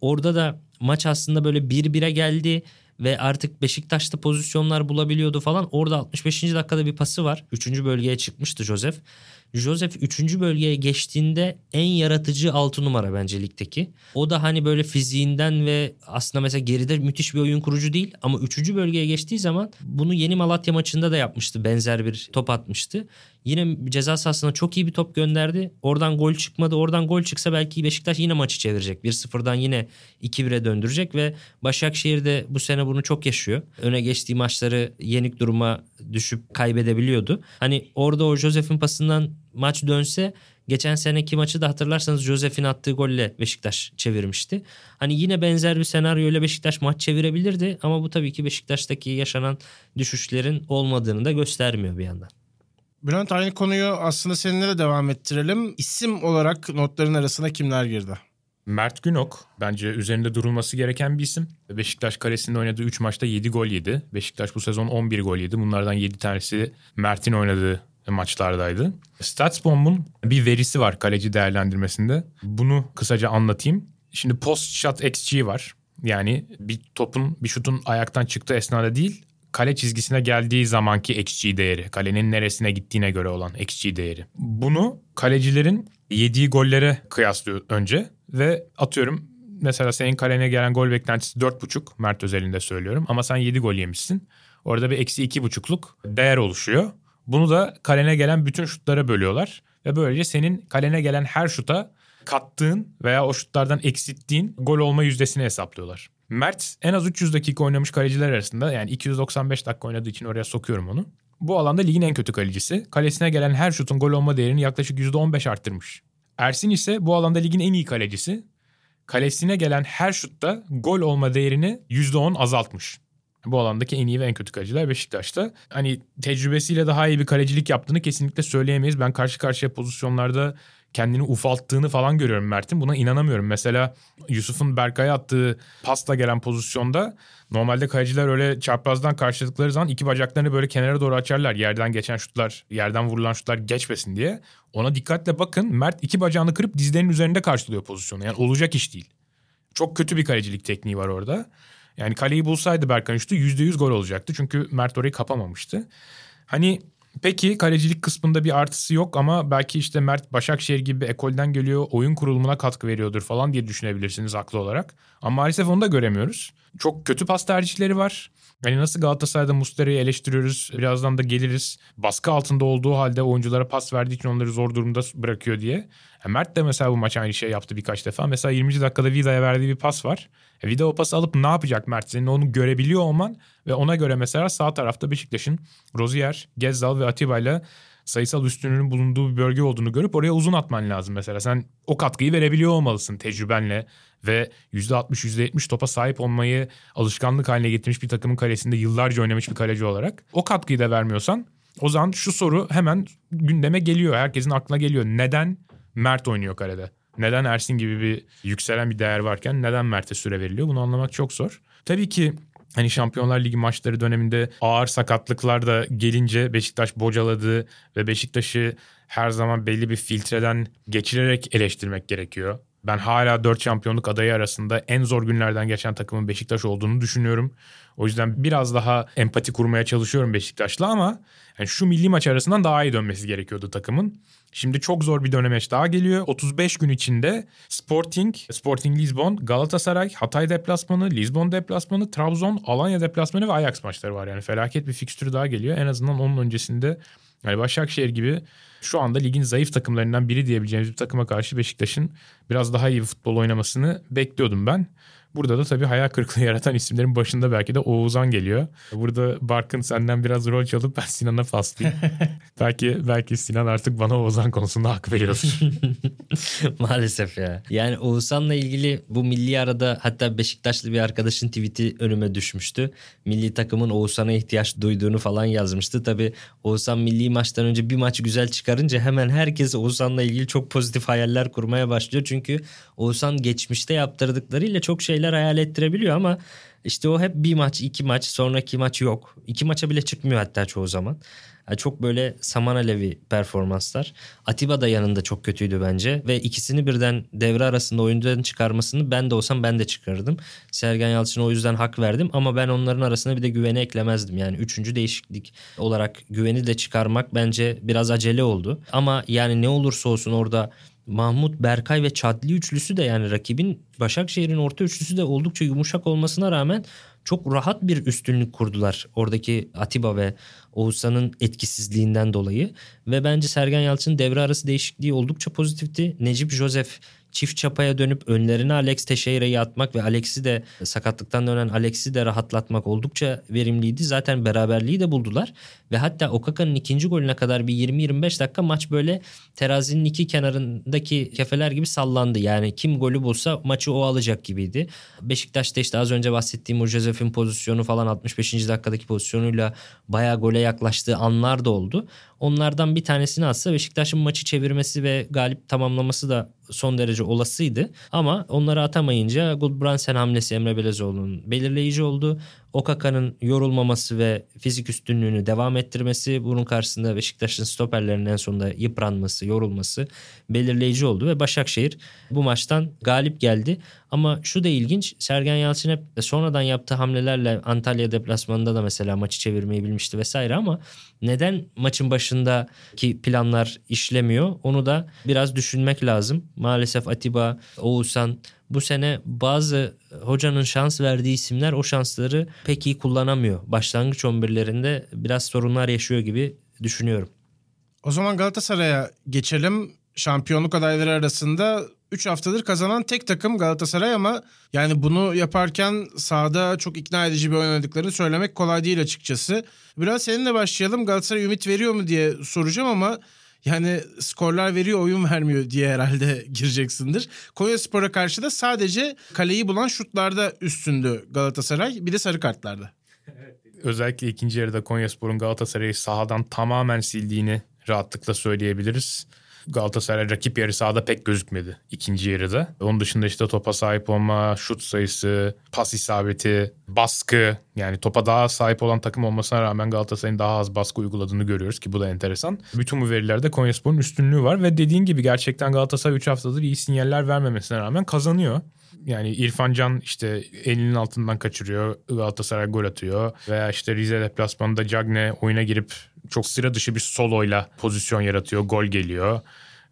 Orada da maç aslında böyle 1-1'e geldi ve artık Beşiktaş'ta pozisyonlar bulabiliyordu falan. Orada 65. dakikada bir pası var. 3. bölgeye çıkmıştı Josef. Joseph 3. bölgeye geçtiğinde en yaratıcı 6 numara bence ligdeki. O da hani böyle fiziğinden ve aslında mesela geride müthiş bir oyun kurucu değil ama 3. bölgeye geçtiği zaman bunu yeni Malatya maçında da yapmıştı. Benzer bir top atmıştı. Yine ceza sahasına çok iyi bir top gönderdi. Oradan gol çıkmadı. Oradan gol çıksa belki Beşiktaş yine maçı çevirecek. 1-0'dan yine 2-1'e döndürecek ve Başakşehir de bu sene bunu çok yaşıyor. Öne geçtiği maçları yenik duruma düşüp kaybedebiliyordu. Hani orada o Josef'in pasından maç dönse geçen seneki maçı da hatırlarsanız Josef'in attığı golle Beşiktaş çevirmişti. Hani yine benzer bir senaryoyla Beşiktaş maç çevirebilirdi ama bu tabii ki Beşiktaş'taki yaşanan düşüşlerin olmadığını da göstermiyor bir yandan. Bülent aynı konuyu aslında seninle de devam ettirelim. İsim olarak notların arasına kimler girdi? Mert Günok bence üzerinde durulması gereken bir isim. Beşiktaş kalesinde oynadığı 3 maçta 7 gol yedi. Beşiktaş bu sezon 11 gol yedi. Bunlardan 7 tanesi Mert'in oynadığı maçlardaydı. Statsbomb'un bir verisi var kaleci değerlendirmesinde. Bunu kısaca anlatayım. Şimdi post shot XG var. Yani bir topun bir şutun ayaktan çıktığı esnada değil kale çizgisine geldiği zamanki XG değeri. Kalenin neresine gittiğine göre olan XG değeri. Bunu kalecilerin yediği gollere kıyaslıyor önce ve atıyorum mesela senin kalene gelen gol beklentisi 4.5 Mert özelinde söylüyorum ama sen 7 gol yemişsin. Orada bir eksi 2.5'luk değer oluşuyor. Bunu da kalene gelen bütün şutlara bölüyorlar. Ve böylece senin kalene gelen her şuta kattığın veya o şutlardan eksilttiğin gol olma yüzdesini hesaplıyorlar. Mert en az 300 dakika oynamış kaleciler arasında yani 295 dakika oynadığı için oraya sokuyorum onu. Bu alanda ligin en kötü kalecisi. Kalesine gelen her şutun gol olma değerini yaklaşık %15 arttırmış. Ersin ise bu alanda ligin en iyi kalecisi. Kalesine gelen her şutta gol olma değerini %10 azaltmış. Bu alandaki en iyi ve en kötü kaleciler Beşiktaş'ta. Hani tecrübesiyle daha iyi bir kalecilik yaptığını kesinlikle söyleyemeyiz. Ben karşı karşıya pozisyonlarda kendini ufalttığını falan görüyorum Mert'in. Buna inanamıyorum. Mesela Yusuf'un Berkay'a attığı pasta gelen pozisyonda normalde kaleciler öyle çaprazdan karşıladıkları zaman iki bacaklarını böyle kenara doğru açarlar. Yerden geçen şutlar, yerden vurulan şutlar geçmesin diye. Ona dikkatle bakın. Mert iki bacağını kırıp dizlerinin üzerinde karşılıyor pozisyonu. Yani olacak iş değil. Çok kötü bir kalecilik tekniği var orada. Yani kaleyi bulsaydı Berkan Üçlü %100 gol olacaktı. Çünkü Mert orayı kapamamıştı. Hani Peki kalecilik kısmında bir artısı yok ama belki işte Mert Başakşehir gibi ekolden geliyor oyun kurulumuna katkı veriyordur falan diye düşünebilirsiniz haklı olarak. Ama maalesef onu da göremiyoruz. Çok kötü pas tercihleri var. Hani nasıl Galatasaray'da Muslera'yı eleştiriyoruz birazdan da geliriz. Baskı altında olduğu halde oyunculara pas verdiği için onları zor durumda bırakıyor diye. Yani Mert de mesela bu maç aynı şey yaptı birkaç defa. Mesela 20. dakikada Vida'ya verdiği bir pas var. E, Vida o pası alıp ne yapacak Mert? Senin onu görebiliyor olman ve ona göre mesela sağ tarafta Beşiktaş'ın Rozier, Gezzal ve Atiba ile sayısal üstünlüğün bulunduğu bir bölge olduğunu görüp oraya uzun atman lazım mesela. Sen o katkıyı verebiliyor olmalısın tecrübenle ve %60 %70 topa sahip olmayı alışkanlık haline getirmiş bir takımın kalesinde yıllarca oynamış bir kaleci olarak. O katkıyı da vermiyorsan o zaman şu soru hemen gündeme geliyor. Herkesin aklına geliyor. Neden Mert oynuyor kalede? Neden Ersin gibi bir yükselen bir değer varken neden Mert'e süre veriliyor? Bunu anlamak çok zor. Tabii ki Hani Şampiyonlar Ligi maçları döneminde ağır sakatlıklar da gelince Beşiktaş bocaladı ve Beşiktaş'ı her zaman belli bir filtreden geçirerek eleştirmek gerekiyor. Ben hala 4 şampiyonluk adayı arasında en zor günlerden geçen takımın Beşiktaş olduğunu düşünüyorum. O yüzden biraz daha empati kurmaya çalışıyorum Beşiktaş'la ama yani şu milli maç arasından daha iyi dönmesi gerekiyordu takımın. Şimdi çok zor bir dönemeç daha geliyor. 35 gün içinde Sporting, Sporting Lisbon, Galatasaray, Hatay deplasmanı, Lisbon deplasmanı, Trabzon, Alanya deplasmanı ve Ajax maçları var. Yani felaket bir fikstürü daha geliyor. En azından onun öncesinde yani Başakşehir gibi şu anda ligin zayıf takımlarından biri diyebileceğimiz bir takıma karşı Beşiktaş'ın biraz daha iyi bir futbol oynamasını bekliyordum ben. Burada da tabii hayal kırıklığı <laughs> yaratan isimlerin başında belki de Oğuzhan geliyor. Burada Barkın senden biraz rol çalıp ben Sinan'a paslayayım. <laughs> belki belki Sinan artık bana Oğuzhan konusunda hak veriyor. <laughs> Maalesef ya. Yani Oğuzhan'la ilgili bu milli arada hatta Beşiktaşlı bir arkadaşın tweet'i önüme düşmüştü. Milli takımın Oğuzhan'a ihtiyaç duyduğunu falan yazmıştı. Tabii Oğuzhan milli maçtan önce bir maç güzel çıkarınca hemen herkes Oğuzhan'la ilgili çok pozitif hayaller kurmaya başlıyor. Çünkü Oğuzhan geçmişte yaptırdıklarıyla çok şeyler hayal ettirebiliyor ama işte o hep bir maç, iki maç, sonraki maç yok. İki maça bile çıkmıyor hatta çoğu zaman. Yani çok böyle saman alevi performanslar. Atiba da yanında çok kötüydü bence. Ve ikisini birden devre arasında oyundan çıkarmasını ben de olsam ben de çıkarırdım. Sergen Yalçın'a o yüzden hak verdim. Ama ben onların arasına bir de güveni eklemezdim. Yani üçüncü değişiklik olarak güveni de çıkarmak bence biraz acele oldu. Ama yani ne olursa olsun orada Mahmut, Berkay ve Çadli üçlüsü de yani rakibin Başakşehir'in orta üçlüsü de oldukça yumuşak olmasına rağmen çok rahat bir üstünlük kurdular. Oradaki Atiba ve Oğuzhan'ın etkisizliğinden dolayı. Ve bence Sergen Yalçın'ın devre arası değişikliği oldukça pozitifti. Necip Joseph çift çapaya dönüp önlerine Alex Teixeira'yı atmak ve Alex'i de sakatlıktan dönen Alex'i de rahatlatmak oldukça verimliydi. Zaten beraberliği de buldular ve hatta Okaka'nın ikinci golüne kadar bir 20-25 dakika maç böyle terazinin iki kenarındaki kefeler gibi sallandı. Yani kim golü bulsa maçı o alacak gibiydi. Beşiktaş'ta işte az önce bahsettiğim o Joseph'in pozisyonu falan 65. dakikadaki pozisyonuyla bayağı gole yaklaştığı anlar da oldu. Onlardan bir tanesini atsa Beşiktaş'ın maçı çevirmesi ve galip tamamlaması da son derece olasıydı. Ama onları atamayınca Gulbrandsen hamlesi Emre Belezoğlu'nun belirleyici oldu. Okaka'nın yorulmaması ve fizik üstünlüğünü devam ettirmesi bunun karşısında Beşiktaş'ın stoperlerinin en sonunda yıpranması, yorulması belirleyici oldu ve Başakşehir bu maçtan galip geldi. Ama şu da ilginç Sergen Yalçın hep sonradan yaptığı hamlelerle Antalya deplasmanında da mesela maçı çevirmeyi bilmişti vesaire ama neden maçın başındaki planlar işlemiyor onu da biraz düşünmek lazım. Maalesef Atiba, Oğuzhan bu sene bazı hocanın şans verdiği isimler o şansları pek iyi kullanamıyor. Başlangıç 11'lerinde biraz sorunlar yaşıyor gibi düşünüyorum. O zaman Galatasaray'a geçelim. Şampiyonluk adayları arasında 3 haftadır kazanan tek takım Galatasaray ama yani bunu yaparken sahada çok ikna edici bir oynadıklarını söylemek kolay değil açıkçası. Biraz seninle başlayalım. Galatasaray ümit veriyor mu diye soracağım ama Yani skorlar veriyor oyun vermiyor diye herhalde <laughs> gireceksindir. Konya Spor'a karşı da sadece kaleyi bulan şutlarda üstündü Galatasaray. Bir de sarı kartlarda. Özellikle ikinci yarıda Konyaspor'un Galatasaray'ı sahadan tamamen sildiğini rahatlıkla söyleyebiliriz. Galatasaray rakip yarı sahada pek gözükmedi ikinci yarıda. Onun dışında işte topa sahip olma, şut sayısı, pas isabeti, baskı yani topa daha sahip olan takım olmasına rağmen Galatasaray'ın daha az baskı uyguladığını görüyoruz ki bu da enteresan. Bütün bu verilerde Konyaspor'un üstünlüğü var ve dediğin gibi gerçekten Galatasaray 3 haftadır iyi sinyaller vermemesine rağmen kazanıyor. Yani İrfan Can işte elinin altından kaçırıyor. Galatasaray gol atıyor. Veya işte Rize deplasmanında Cagne oyuna girip çok sıra dışı bir soloyla pozisyon yaratıyor. Gol geliyor.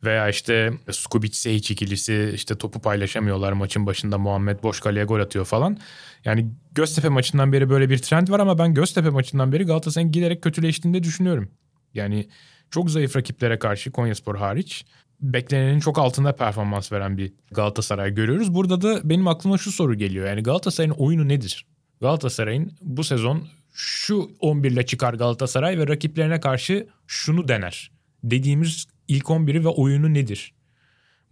Veya işte Skubic Sehic ikilisi işte topu paylaşamıyorlar maçın başında Muhammed boş kaleye gol atıyor falan. Yani Göztepe maçından beri böyle bir trend var ama ben Göztepe maçından beri Galatasaray'ın giderek kötüleştiğini de düşünüyorum. Yani çok zayıf rakiplere karşı Konyaspor hariç beklenenin çok altında performans veren bir Galatasaray görüyoruz. Burada da benim aklıma şu soru geliyor. Yani Galatasaray'ın oyunu nedir? Galatasaray'ın bu sezon şu 11 ile çıkar Galatasaray ve rakiplerine karşı şunu dener. Dediğimiz ilk 11'i ve oyunu nedir?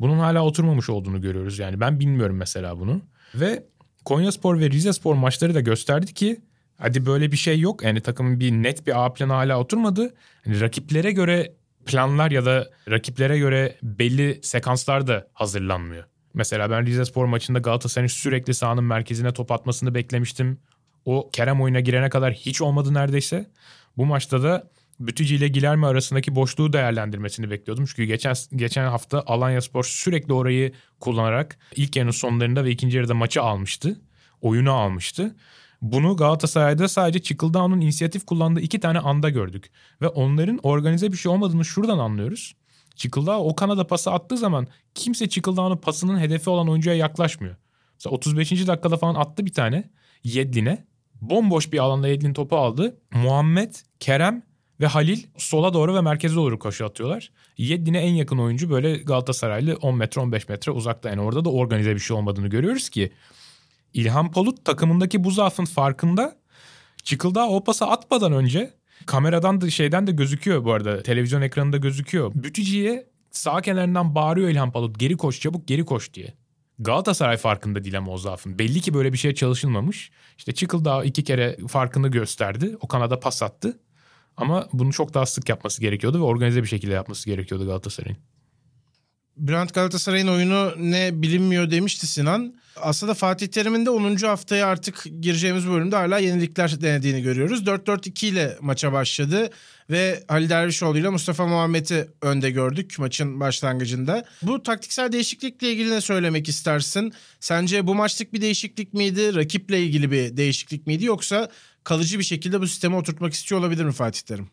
Bunun hala oturmamış olduğunu görüyoruz. Yani ben bilmiyorum mesela bunu. Ve Konyaspor ve Rizespor maçları da gösterdi ki hadi böyle bir şey yok. Yani takımın bir net bir A planı hala oturmadı. Yani rakiplere göre planlar ya da rakiplere göre belli sekanslar da hazırlanmıyor. Mesela ben Rizespor maçında Galatasaray'ın sürekli sahanın merkezine top atmasını beklemiştim. O Kerem oyuna girene kadar hiç olmadı neredeyse. Bu maçta da Bütücü ile Gilerme arasındaki boşluğu değerlendirmesini bekliyordum. Çünkü geçen geçen hafta Alanya Spor sürekli orayı kullanarak ilk yarının sonlarında ve ikinci yarıda maçı almıştı. Oyunu almıştı. Bunu Galatasaray'da sadece Çıkıldağ'ın inisiyatif kullandığı iki tane anda gördük. Ve onların organize bir şey olmadığını şuradan anlıyoruz. Çıkıldağ o kanada pası attığı zaman kimse Çıkıldağ'ın pasının hedefi olan oyuncuya yaklaşmıyor. Mesela 35. dakikada falan attı bir tane Yedlin'e. Bomboş bir alanda Yedlin topu aldı. Muhammed, Kerem ve Halil sola doğru ve merkeze doğru koşu atıyorlar. Yedlin'e en yakın oyuncu böyle Galatasaraylı 10 metre 15 metre uzakta. Yani orada da organize bir şey olmadığını görüyoruz ki İlhan Polut takımındaki bu zaafın farkında. Çıkıldağ o pası atmadan önce kameradan da şeyden de gözüküyor bu arada. Televizyon ekranında gözüküyor. Bütücü'ye sağ kenarından bağırıyor İlhan Polut geri koş çabuk geri koş diye. Galatasaray farkında değil ama o zaafın. Belli ki böyle bir şey çalışılmamış. İşte Çıkıldağ iki kere farkını gösterdi. O kanada pas attı. Ama bunu çok daha sık yapması gerekiyordu ve organize bir şekilde yapması gerekiyordu Galatasaray'ın. Bülent Galatasaray'ın oyunu ne bilinmiyor demişti Sinan. Aslında Fatih Terim'in de 10. haftaya artık gireceğimiz bölümde hala yenilikler denediğini görüyoruz. 4-4-2 ile maça başladı ve Ali Dervişoğlu ile Mustafa Muhammed'i önde gördük maçın başlangıcında. Bu taktiksel değişiklikle ilgili ne söylemek istersin? Sence bu maçlık bir değişiklik miydi? Rakiple ilgili bir değişiklik miydi? Yoksa kalıcı bir şekilde bu sistemi oturtmak istiyor olabilir mi Fatih Terim?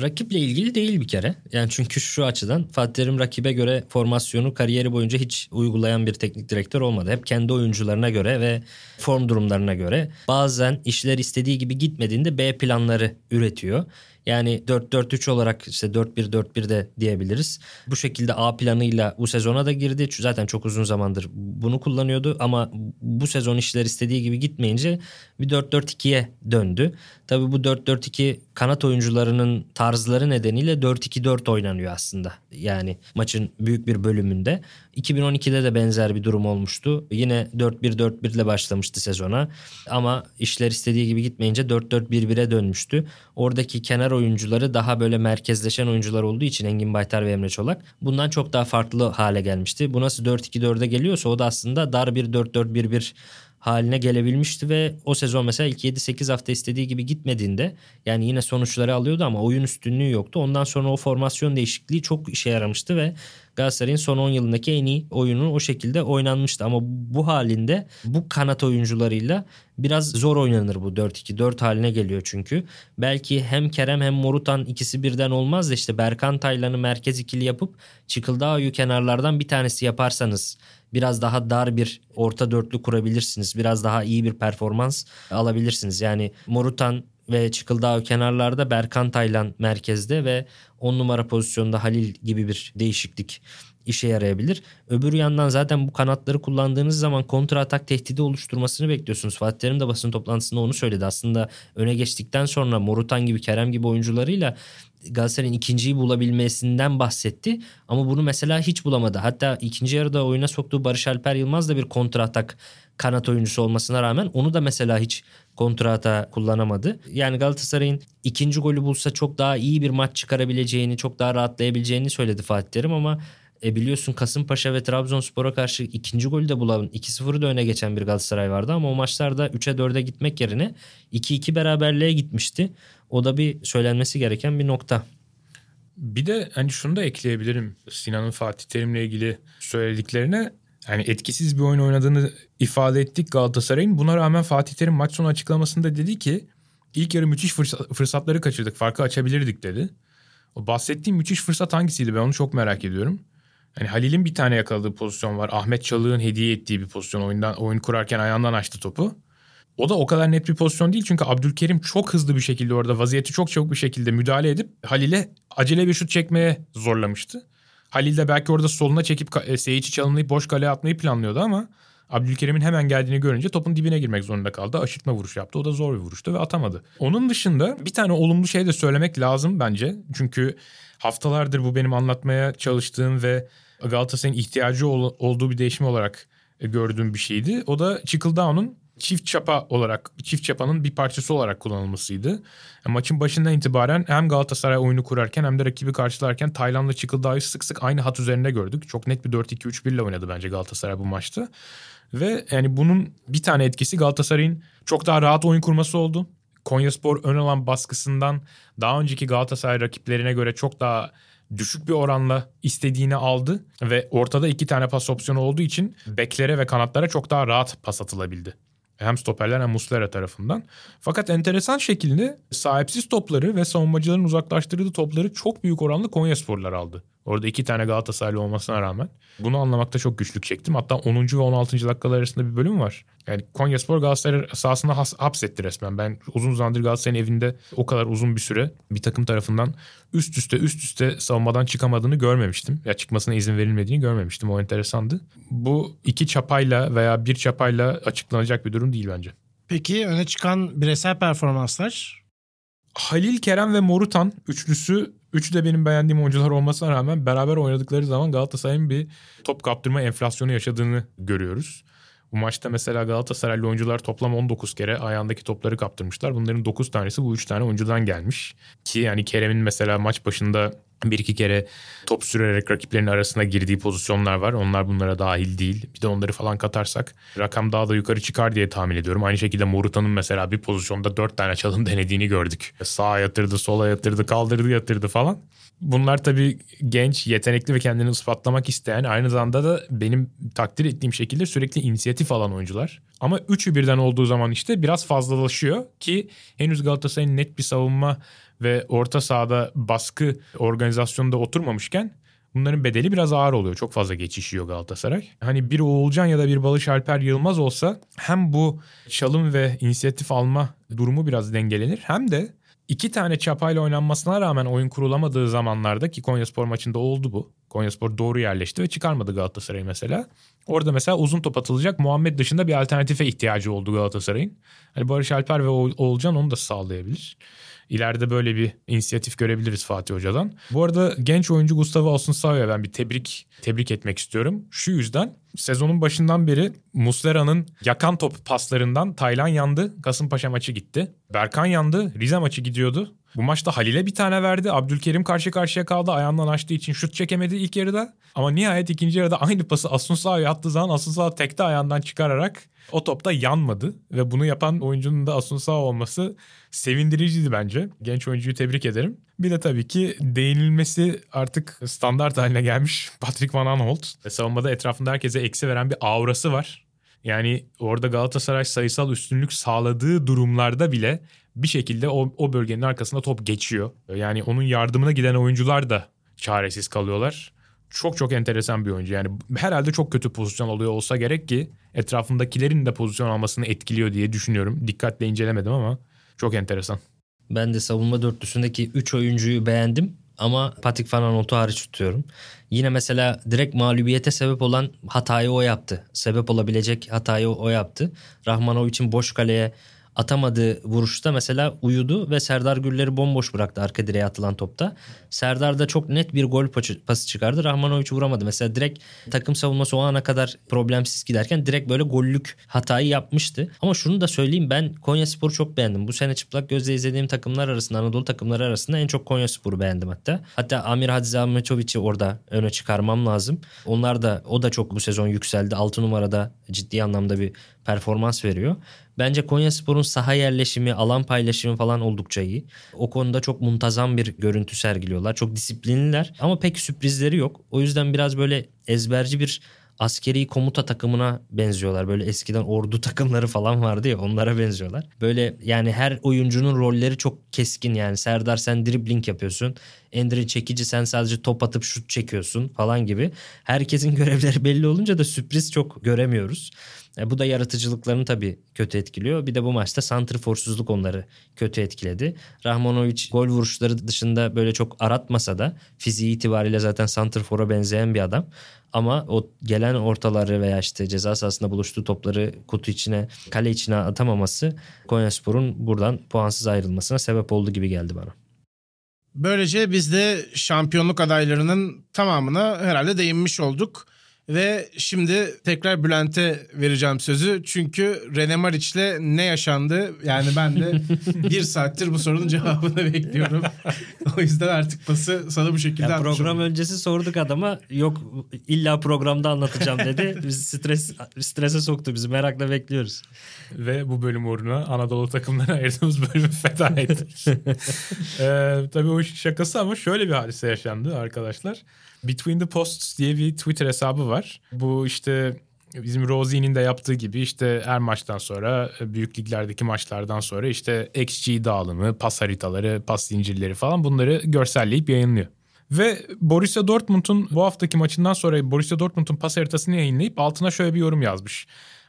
Rakiple ilgili değil bir kere. Yani çünkü şu açıdan Fatih Terim rakibe göre formasyonu kariyeri boyunca hiç uygulayan bir teknik direktör olmadı. Hep kendi oyuncularına göre ve form durumlarına göre bazen işler istediği gibi gitmediğinde B planları üretiyor. Yani 4-4-3 olarak işte 4-1-4-1 de diyebiliriz. Bu şekilde A planıyla bu sezona da girdi. Zaten çok uzun zamandır bunu kullanıyordu ama bu sezon işler istediği gibi gitmeyince bir 4-4-2'ye döndü. Tabii bu 4-4-2 kanat oyuncularının tarzları nedeniyle 4-2-4 oynanıyor aslında. Yani maçın büyük bir bölümünde. 2012'de de benzer bir durum olmuştu. Yine 4-1-4-1 ile başlamıştı sezona. Ama işler istediği gibi gitmeyince 4-4-1-1'e dönmüştü. Oradaki kenar oyuncuları daha böyle merkezleşen oyuncular olduğu için Engin Baytar ve Emre Çolak bundan çok daha farklı hale gelmişti. Bu nasıl 4-2-4'e geliyorsa o da aslında dar bir 4-4-1-1 haline gelebilmişti ve o sezon mesela ilk 7-8 hafta istediği gibi gitmediğinde yani yine sonuçları alıyordu ama oyun üstünlüğü yoktu. Ondan sonra o formasyon değişikliği çok işe yaramıştı ve Galatasaray'ın son 10 yılındaki en iyi oyunu o şekilde oynanmıştı. Ama bu halinde bu kanat oyuncularıyla biraz zor oynanır bu 4-2-4 haline geliyor çünkü. Belki hem Kerem hem Morutan ikisi birden olmaz da işte Berkan Taylan'ı merkez ikili yapıp Çıkıldağ'ı kenarlardan bir tanesi yaparsanız biraz daha dar bir orta dörtlü kurabilirsiniz. Biraz daha iyi bir performans alabilirsiniz. Yani Morutan ve Çıkıldağ kenarlarda Berkan Taylan merkezde ve 10 numara pozisyonda Halil gibi bir değişiklik işe yarayabilir. Öbür yandan zaten bu kanatları kullandığınız zaman kontra atak tehdidi oluşturmasını bekliyorsunuz. Fatih Terim de basın toplantısında onu söyledi. Aslında öne geçtikten sonra Morutan gibi Kerem gibi oyuncularıyla Galatasaray'ın ikinciyi bulabilmesinden bahsetti. Ama bunu mesela hiç bulamadı. Hatta ikinci yarıda oyuna soktuğu Barış Alper Yılmaz da bir kontra atak kanat oyuncusu olmasına rağmen onu da mesela hiç kontrata kullanamadı. Yani Galatasaray'ın ikinci golü bulsa çok daha iyi bir maç çıkarabileceğini, çok daha rahatlayabileceğini söyledi Fatih Terim ama e biliyorsun Kasımpaşa ve Trabzonspor'a karşı ikinci golü de bulan 2-0'ı da öne geçen bir Galatasaray vardı ama o maçlarda 3'e 4'e gitmek yerine 2-2 beraberliğe gitmişti. O da bir söylenmesi gereken bir nokta. Bir de hani şunu da ekleyebilirim Sinan'ın Fatih Terim'le ilgili söylediklerine. Yani etkisiz bir oyun oynadığını ifade ettik Galatasaray'ın. Buna rağmen Fatih Terim maç sonu açıklamasında dedi ki ilk yarı müthiş fırsatları kaçırdık. Farkı açabilirdik dedi. O bahsettiğim müthiş fırsat hangisiydi ben onu çok merak ediyorum. Hani Halil'in bir tane yakaladığı pozisyon var. Ahmet Çalık'ın hediye ettiği bir pozisyon. Oyundan oyun kurarken ayağından açtı topu. O da o kadar net bir pozisyon değil çünkü Abdülkerim çok hızlı bir şekilde orada vaziyeti çok çabuk bir şekilde müdahale edip Halil'e acele bir şut çekmeye zorlamıştı. Halil de belki orada soluna çekip e, Seyiç'i boş kaleye atmayı planlıyordu ama Abdülkerim'in hemen geldiğini görünce topun dibine girmek zorunda kaldı. Aşırtma vuruş yaptı. O da zor bir vuruştu ve atamadı. Onun dışında bir tane olumlu şey de söylemek lazım bence. Çünkü haftalardır bu benim anlatmaya çalıştığım ve Galatasaray'ın ihtiyacı ol, olduğu bir değişim olarak gördüğüm bir şeydi. O da Çıkıldown'un çift çapa olarak, çift çapanın bir parçası olarak kullanılmasıydı. Yani maçın başından itibaren hem Galatasaray oyunu kurarken hem de rakibi karşılarken Tayland'la Çıkıldağ'ı sık sık aynı hat üzerinde gördük. Çok net bir 4-2-3-1 ile oynadı bence Galatasaray bu maçta. Ve yani bunun bir tane etkisi Galatasaray'ın çok daha rahat oyun kurması oldu. Konyaspor ön alan baskısından daha önceki Galatasaray rakiplerine göre çok daha düşük bir oranla istediğini aldı ve ortada iki tane pas opsiyonu olduğu için beklere ve kanatlara çok daha rahat pas atılabildi. Hem stoperler hem Muslera tarafından. Fakat enteresan şekilde sahipsiz topları ve savunmacıların uzaklaştırdığı topları çok büyük oranlı Konya Sporlar aldı. Orada iki tane Galatasaraylı olmasına rağmen. Bunu anlamakta çok güçlük çektim. Hatta 10. ve 16. dakikalar arasında bir bölüm var. Yani Konya Spor Galatasaray sahasına has, hapsetti resmen. Ben uzun zamandır Galatasaray'ın evinde o kadar uzun bir süre bir takım tarafından üst üste üst üste savunmadan çıkamadığını görmemiştim. Ya çıkmasına izin verilmediğini görmemiştim. O enteresandı. Bu iki çapayla veya bir çapayla açıklanacak bir durum değil bence. Peki öne çıkan bireysel performanslar? Halil, Kerem ve Morutan üçlüsü Üçü de benim beğendiğim oyuncular olmasına rağmen beraber oynadıkları zaman Galatasaray'ın bir top kaptırma enflasyonu yaşadığını görüyoruz. Bu maçta mesela Galatasaraylı oyuncular toplam 19 kere ayağındaki topları kaptırmışlar. Bunların 9 tanesi bu 3 tane oyuncudan gelmiş. Ki yani Kerem'in mesela maç başında bir iki kere top sürerek rakiplerin arasına girdiği pozisyonlar var. Onlar bunlara dahil değil. Bir de onları falan katarsak rakam daha da yukarı çıkar diye tahmin ediyorum. Aynı şekilde Moruta'nın mesela bir pozisyonda dört tane çalım <laughs> denediğini gördük. Sağa yatırdı, sola yatırdı, kaldırdı, yatırdı falan. Bunlar tabii genç, yetenekli ve kendini ispatlamak isteyen aynı zamanda da benim takdir ettiğim şekilde sürekli inisiyatif alan oyuncular. Ama üçü birden olduğu zaman işte biraz fazlalaşıyor ki henüz Galatasaray'ın net bir savunma ve orta sahada baskı organizasyonunda oturmamışken bunların bedeli biraz ağır oluyor. Çok fazla geçişiyor Galatasaray. Hani bir Oğulcan ya da bir Balış Alper Yılmaz olsa hem bu çalım ve inisiyatif alma durumu biraz dengelenir hem de iki tane çapayla oynanmasına rağmen oyun kurulamadığı zamanlarda ki Konyaspor maçında oldu bu. Konyaspor doğru yerleşti ve çıkarmadı Galatasaray mesela. Orada mesela uzun top atılacak Muhammed dışında bir alternatife ihtiyacı oldu Galatasaray'ın. Hani Barış Alper ve Oğulcan onu da sağlayabilir. İleride böyle bir inisiyatif görebiliriz Fatih Hoca'dan. Bu arada genç oyuncu Gustavo Asunsa'ya ben bir tebrik tebrik etmek istiyorum. Şu yüzden sezonun başından beri Muslera'nın yakan top paslarından Taylan yandı. Kasımpaşa maçı gitti. Berkan yandı. Rize maçı gidiyordu. Bu maçta Halil'e bir tane verdi. Abdülkerim karşı karşıya kaldı. Ayağından açtığı için şut çekemedi ilk yarıda. Ama nihayet ikinci yarıda aynı pası Asunsa'ya attığı zaman Asuns'a tekte ayağından çıkararak o topta yanmadı. Ve bunu yapan oyuncunun da Asunsa olması sevindiriciydi bence. Genç oyuncuyu tebrik ederim. Bir de tabii ki değinilmesi artık standart haline gelmiş <laughs> Patrick Van Aanholt. Savunmada etrafında herkese eksi veren bir aurası var. Yani orada Galatasaray sayısal üstünlük sağladığı durumlarda bile bir şekilde o, o bölgenin arkasında top geçiyor. Yani onun yardımına giden oyuncular da çaresiz kalıyorlar. Çok çok enteresan bir oyuncu. Yani herhalde çok kötü pozisyon oluyor olsa gerek ki etrafındakilerin de pozisyon almasını etkiliyor diye düşünüyorum. Dikkatle incelemedim ama çok enteresan. Ben de savunma dörtlüsündeki 3 oyuncuyu beğendim. Ama Patrick Van Aanholt'u hariç tutuyorum. Yine mesela direkt mağlubiyete sebep olan hatayı o yaptı. Sebep olabilecek hatayı o yaptı. Rahmanovic'in boş kaleye atamadığı vuruşta mesela uyudu ve Serdar Güller'i bomboş bıraktı arka direğe atılan topta. Serdar da çok net bir gol pası çıkardı. Rahmanovic vuramadı. Mesela direkt takım savunması o ana kadar problemsiz giderken direkt böyle gollük hatayı yapmıştı. Ama şunu da söyleyeyim ben Konya Spor'u çok beğendim. Bu sene çıplak gözle izlediğim takımlar arasında Anadolu takımları arasında en çok Konya Spor'u beğendim hatta. Hatta Amir Hadzi Ahmetovic'i orada öne çıkarmam lazım. Onlar da o da çok bu sezon yükseldi. 6 numarada ciddi anlamda bir performans veriyor. Bence Konya Spor'un saha yerleşimi, alan paylaşımı falan oldukça iyi. O konuda çok muntazam bir görüntü sergiliyorlar. Çok disiplinliler ama pek sürprizleri yok. O yüzden biraz böyle ezberci bir askeri komuta takımına benziyorlar. Böyle eskiden ordu <laughs> takımları falan vardı ya onlara benziyorlar. Böyle yani her oyuncunun rolleri çok keskin yani. Serdar sen dribbling yapıyorsun. Endre çekici sen sadece top atıp şut çekiyorsun falan gibi. Herkesin <laughs> görevleri belli olunca da sürpriz çok göremiyoruz. E, bu da yaratıcılıklarını tabii kötü etkiliyor. Bir de bu maçta santrforsuzluk onları kötü etkiledi. Rahmanovic gol vuruşları dışında böyle çok aratmasa da fiziği itibariyle zaten santrfora benzeyen bir adam. Ama o gelen ortaları veya işte ceza sahasında buluştuğu topları kutu içine, kale içine atamaması Konyaspor'un buradan puansız ayrılmasına sebep oldu gibi geldi bana. Böylece biz de şampiyonluk adaylarının tamamına herhalde değinmiş olduk. Ve şimdi tekrar Bülent'e vereceğim sözü. Çünkü Rene Mariç'le ne yaşandı? Yani ben de <laughs> bir saattir bu sorunun cevabını bekliyorum. <laughs> o yüzden artık pası sana bu şekilde ya Program öncesi sorduk adama yok illa programda anlatacağım dedi. <laughs> Biz stres strese soktu bizi merakla bekliyoruz. Ve bu bölüm uğruna Anadolu takımlarına ayırdığımız bölümü feda ettik. ee, tabii o şakası ama şöyle bir hadise yaşandı arkadaşlar. Between the Posts diye bir Twitter hesabı var. Bu işte bizim Rosie'nin de yaptığı gibi işte her maçtan sonra büyük liglerdeki maçlardan sonra işte XG dağılımı, pas haritaları, pas zincirleri falan bunları görselleyip yayınlıyor. Ve Borussia Dortmund'un bu haftaki maçından sonra Borussia Dortmund'un pas haritasını yayınlayıp altına şöyle bir yorum yazmış.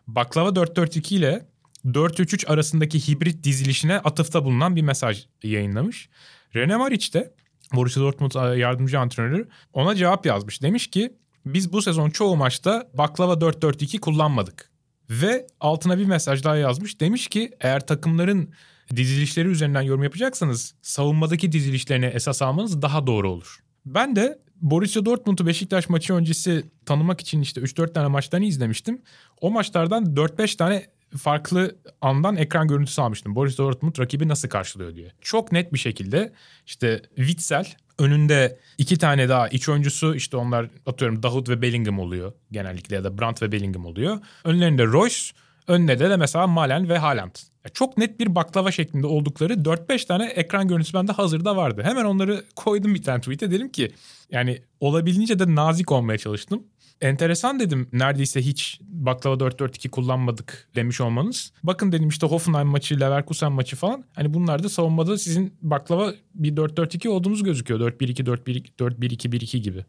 Baklava 4-4-2 ile 4-3-3 arasındaki hibrit dizilişine atıfta bulunan bir mesaj yayınlamış. Rene Maric de Borussia Dortmund e, yardımcı antrenörü ona cevap yazmış. Demiş ki biz bu sezon çoğu maçta baklava 4-4-2 kullanmadık. Ve altına bir mesaj daha yazmış. Demiş ki eğer takımların dizilişleri üzerinden yorum yapacaksanız savunmadaki dizilişlerine esas almanız daha doğru olur. Ben de Borussia Dortmund'u Beşiktaş maçı öncesi tanımak için işte 3-4 tane maçlarını izlemiştim. O maçlardan 4-5 tane farklı andan ekran görüntüsü almıştım. Borussia Dortmund rakibi nasıl karşılıyor diye. Çok net bir şekilde işte Witzel önünde iki tane daha iç oyuncusu işte onlar atıyorum Dahut ve Bellingham oluyor genellikle ya da Brandt ve Bellingham oluyor. Önlerinde Royce, önünde de, de mesela Malen ve Haaland. Çok net bir baklava şeklinde oldukları 4-5 tane ekran görüntüsü bende hazırda vardı. Hemen onları koydum bir tane tweet'e dedim ki yani olabildiğince de nazik olmaya çalıştım enteresan dedim neredeyse hiç baklava 4-4-2 kullanmadık demiş olmanız. Bakın dedim işte Hoffenheim maçı, Leverkusen maçı falan. Hani bunlar da savunmada sizin baklava bir 4-4-2 olduğunuz gözüküyor. 4-1-2, 4-1-2, 4-1-2-1-2 gibi.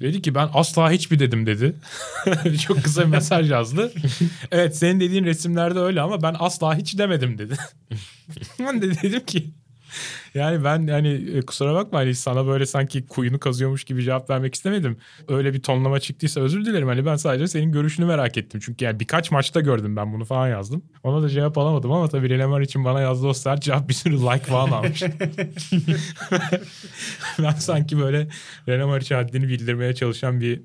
Dedi ki ben asla hiçbir dedim dedi. <laughs> Çok kısa bir mesaj yazdı. <laughs> evet senin dediğin resimlerde öyle ama ben asla hiç demedim dedi. <laughs> ben de dedim ki yani ben yani e, kusura bakma hani sana böyle sanki kuyunu kazıyormuş gibi cevap vermek istemedim. Öyle bir tonlama çıktıysa özür dilerim. Hani ben sadece senin görüşünü merak ettim. Çünkü yani birkaç maçta gördüm ben bunu falan yazdım. Ona da cevap alamadım ama tabii Renemar için bana yazdığı o sert cevap bir sürü like falan almış. <laughs> ben sanki böyle Renemar için haddini bildirmeye çalışan bir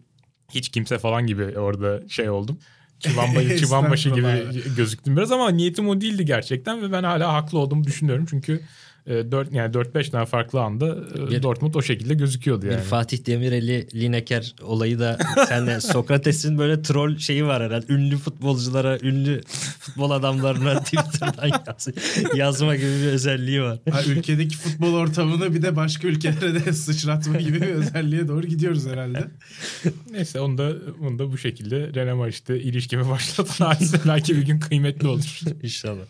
hiç kimse falan gibi orada şey oldum. Çıvan, <laughs> çıvan başı gibi gözüktüm biraz ama niyetim o değildi gerçekten ve ben hala haklı olduğumu düşünüyorum. Çünkü 4 e, yani 4-5 tane farklı anda e, bir, Dortmund o şekilde gözüküyordu yani. Bir Fatih Demireli Lineker olayı da <laughs> sende Sokrates'in böyle troll şeyi var herhalde. Ünlü futbolculara, ünlü futbol adamlarına <laughs> Twitter'dan yaz, yazma gibi bir özelliği var. Ha, ülkedeki futbol ortamını bir de başka ülkelere de sıçratma gibi bir özelliğe doğru gidiyoruz herhalde. <laughs> Neyse onu da, onu da bu şekilde René işte ilişkimi başlatan hadise belki bir gün kıymetli olur. İnşallah.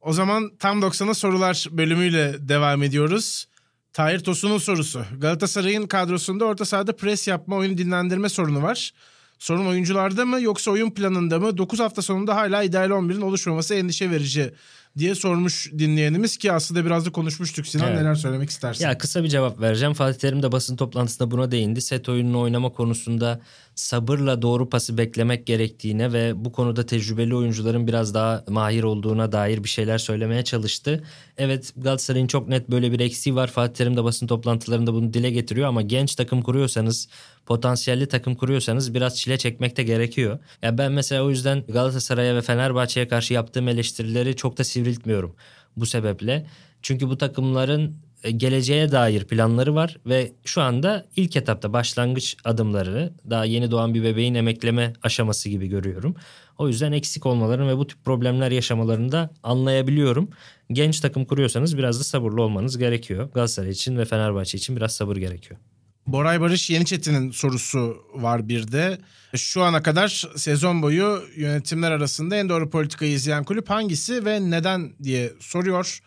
O zaman tam 90'a sorular bölümüyle devam ediyoruz. Tahir Tosun'un sorusu. Galatasaray'ın kadrosunda orta sahada pres yapma, oyun dinlendirme sorunu var. Sorun oyuncularda mı yoksa oyun planında mı? 9 hafta sonunda hala ideal 11'in oluşmaması endişe verici diye sormuş dinleyenimiz ki aslında biraz da konuşmuştuk Sinan Evet. neler söylemek istersin? Ya kısa bir cevap vereceğim. Fatih Terim de basın toplantısında buna değindi. Set oyununu oynama konusunda sabırla doğru pası beklemek gerektiğine ve bu konuda tecrübeli oyuncuların biraz daha mahir olduğuna dair bir şeyler söylemeye çalıştı. Evet Galatasaray'ın çok net böyle bir eksiği var. Fatih Terim de basın toplantılarında bunu dile getiriyor ama genç takım kuruyorsanız, potansiyelli takım kuruyorsanız biraz çile çekmek de gerekiyor. Ya ben mesela o yüzden Galatasaray'a ve Fenerbahçe'ye karşı yaptığım eleştirileri çok da sivriltmiyorum bu sebeple. Çünkü bu takımların geleceğe dair planları var ve şu anda ilk etapta başlangıç adımları daha yeni doğan bir bebeğin emekleme aşaması gibi görüyorum. O yüzden eksik olmalarını ve bu tip problemler yaşamalarını da anlayabiliyorum. Genç takım kuruyorsanız biraz da sabırlı olmanız gerekiyor. Galatasaray için ve Fenerbahçe için biraz sabır gerekiyor. Boray Barış Yeniçetin'in sorusu var bir de. Şu ana kadar sezon boyu yönetimler arasında en doğru politikayı izleyen kulüp hangisi ve neden diye soruyor.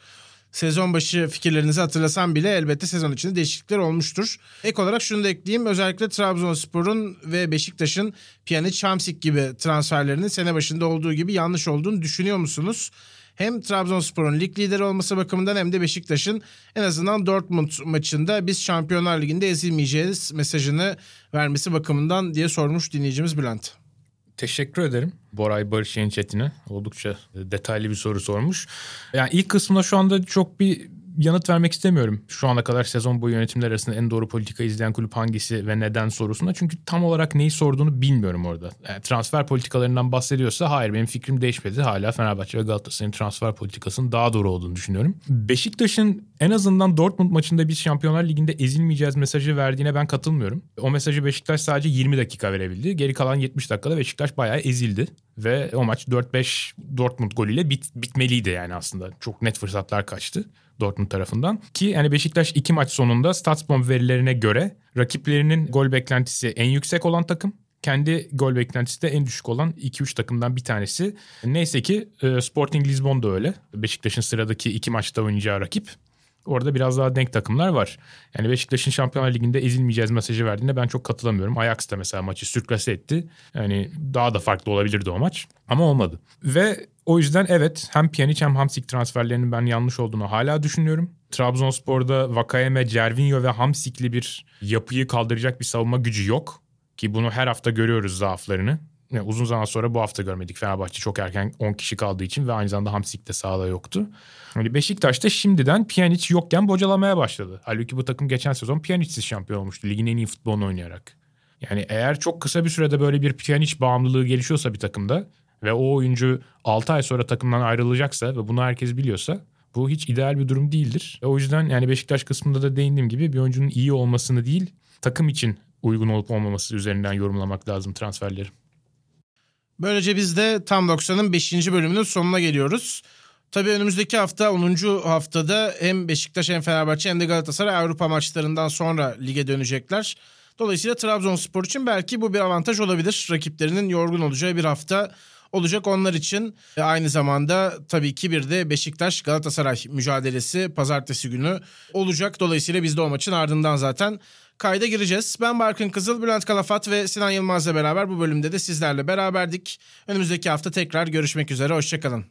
Sezon başı fikirlerinizi hatırlasam bile elbette sezon içinde değişiklikler olmuştur. Ek olarak şunu da ekleyeyim. Özellikle Trabzonspor'un ve Beşiktaş'ın Pjanic, Hamsik gibi transferlerinin sene başında olduğu gibi yanlış olduğunu düşünüyor musunuz? Hem Trabzonspor'un lig lideri olması bakımından hem de Beşiktaş'ın en azından Dortmund maçında biz Şampiyonlar Ligi'nde ezilmeyeceğiz mesajını vermesi bakımından diye sormuş dinleyicimiz Bülent. Teşekkür ederim Boray Barış Yeniçetin'e. Oldukça detaylı bir soru sormuş. Yani ilk kısmına şu anda çok bir yanıt vermek istemiyorum. Şu ana kadar sezon boyu yönetimler arasında en doğru politika izleyen kulüp hangisi ve neden sorusuna. Çünkü tam olarak neyi sorduğunu bilmiyorum orada. Yani transfer politikalarından bahsediyorsa hayır benim fikrim değişmedi. Hala Fenerbahçe ve Galatasaray'ın transfer politikasının daha doğru olduğunu düşünüyorum. Beşiktaş'ın en azından Dortmund maçında biz Şampiyonlar Ligi'nde ezilmeyeceğiz mesajı verdiğine ben katılmıyorum. O mesajı Beşiktaş sadece 20 dakika verebildi. Geri kalan 70 dakikada Beşiktaş bayağı ezildi. Ve o maç 4-5 Dortmund golüyle bit, bitmeliydi yani aslında. Çok net fırsatlar kaçtı. Dortmund tarafından. Ki yani Beşiktaş iki maç sonunda Statsbomb verilerine göre rakiplerinin gol beklentisi en yüksek olan takım. Kendi gol beklentisi de en düşük olan 2-3 takımdan bir tanesi. Neyse ki e, Sporting Lisbon da öyle. Beşiktaş'ın sıradaki iki maçta oynayacağı rakip. Orada biraz daha denk takımlar var. Yani Beşiktaş'ın Şampiyonlar Ligi'nde ezilmeyeceğiz mesajı verdiğinde ben çok katılamıyorum. Ajax da mesela maçı sürklase etti. Yani daha da farklı olabilirdi o maç. Ama olmadı. Ve o yüzden evet hem Pjanic hem Hamsik transferlerinin ben yanlış olduğunu hala düşünüyorum. Trabzonspor'da Vakayeme, Cervinho ve Hamsik'li bir yapıyı kaldıracak bir savunma gücü yok. Ki bunu her hafta görüyoruz zaaflarını. Yani uzun zaman sonra bu hafta görmedik. Fenerbahçe çok erken 10 kişi kaldığı için ve aynı zamanda Hamsik de sahada yoktu. Yani Beşiktaş da şimdiden Pjanic yokken bocalamaya başladı. Halbuki bu takım geçen sezon Pjanic'siz şampiyon olmuştu. Ligin en iyi futbolunu oynayarak. Yani eğer çok kısa bir sürede böyle bir Pjanic bağımlılığı gelişiyorsa bir takımda ve o oyuncu 6 ay sonra takımdan ayrılacaksa ve bunu herkes biliyorsa bu hiç ideal bir durum değildir. O yüzden yani Beşiktaş kısmında da değindiğim gibi bir oyuncunun iyi olmasını değil takım için uygun olup olmaması üzerinden yorumlamak lazım transferleri. Böylece biz de Tam 90'ın 5. bölümünün sonuna geliyoruz. Tabii önümüzdeki hafta 10. haftada hem Beşiktaş hem Fenerbahçe hem de Galatasaray Avrupa maçlarından sonra lige dönecekler. Dolayısıyla Trabzonspor için belki bu bir avantaj olabilir. Rakiplerinin yorgun olacağı bir hafta olacak onlar için. Aynı zamanda tabii ki bir de Beşiktaş Galatasaray mücadelesi pazartesi günü olacak. Dolayısıyla biz de o maçın ardından zaten kayda gireceğiz. Ben Barkın Kızıl, Bülent Kalafat ve Sinan Yılmaz'la beraber bu bölümde de sizlerle beraberdik. Önümüzdeki hafta tekrar görüşmek üzere. Hoşçakalın.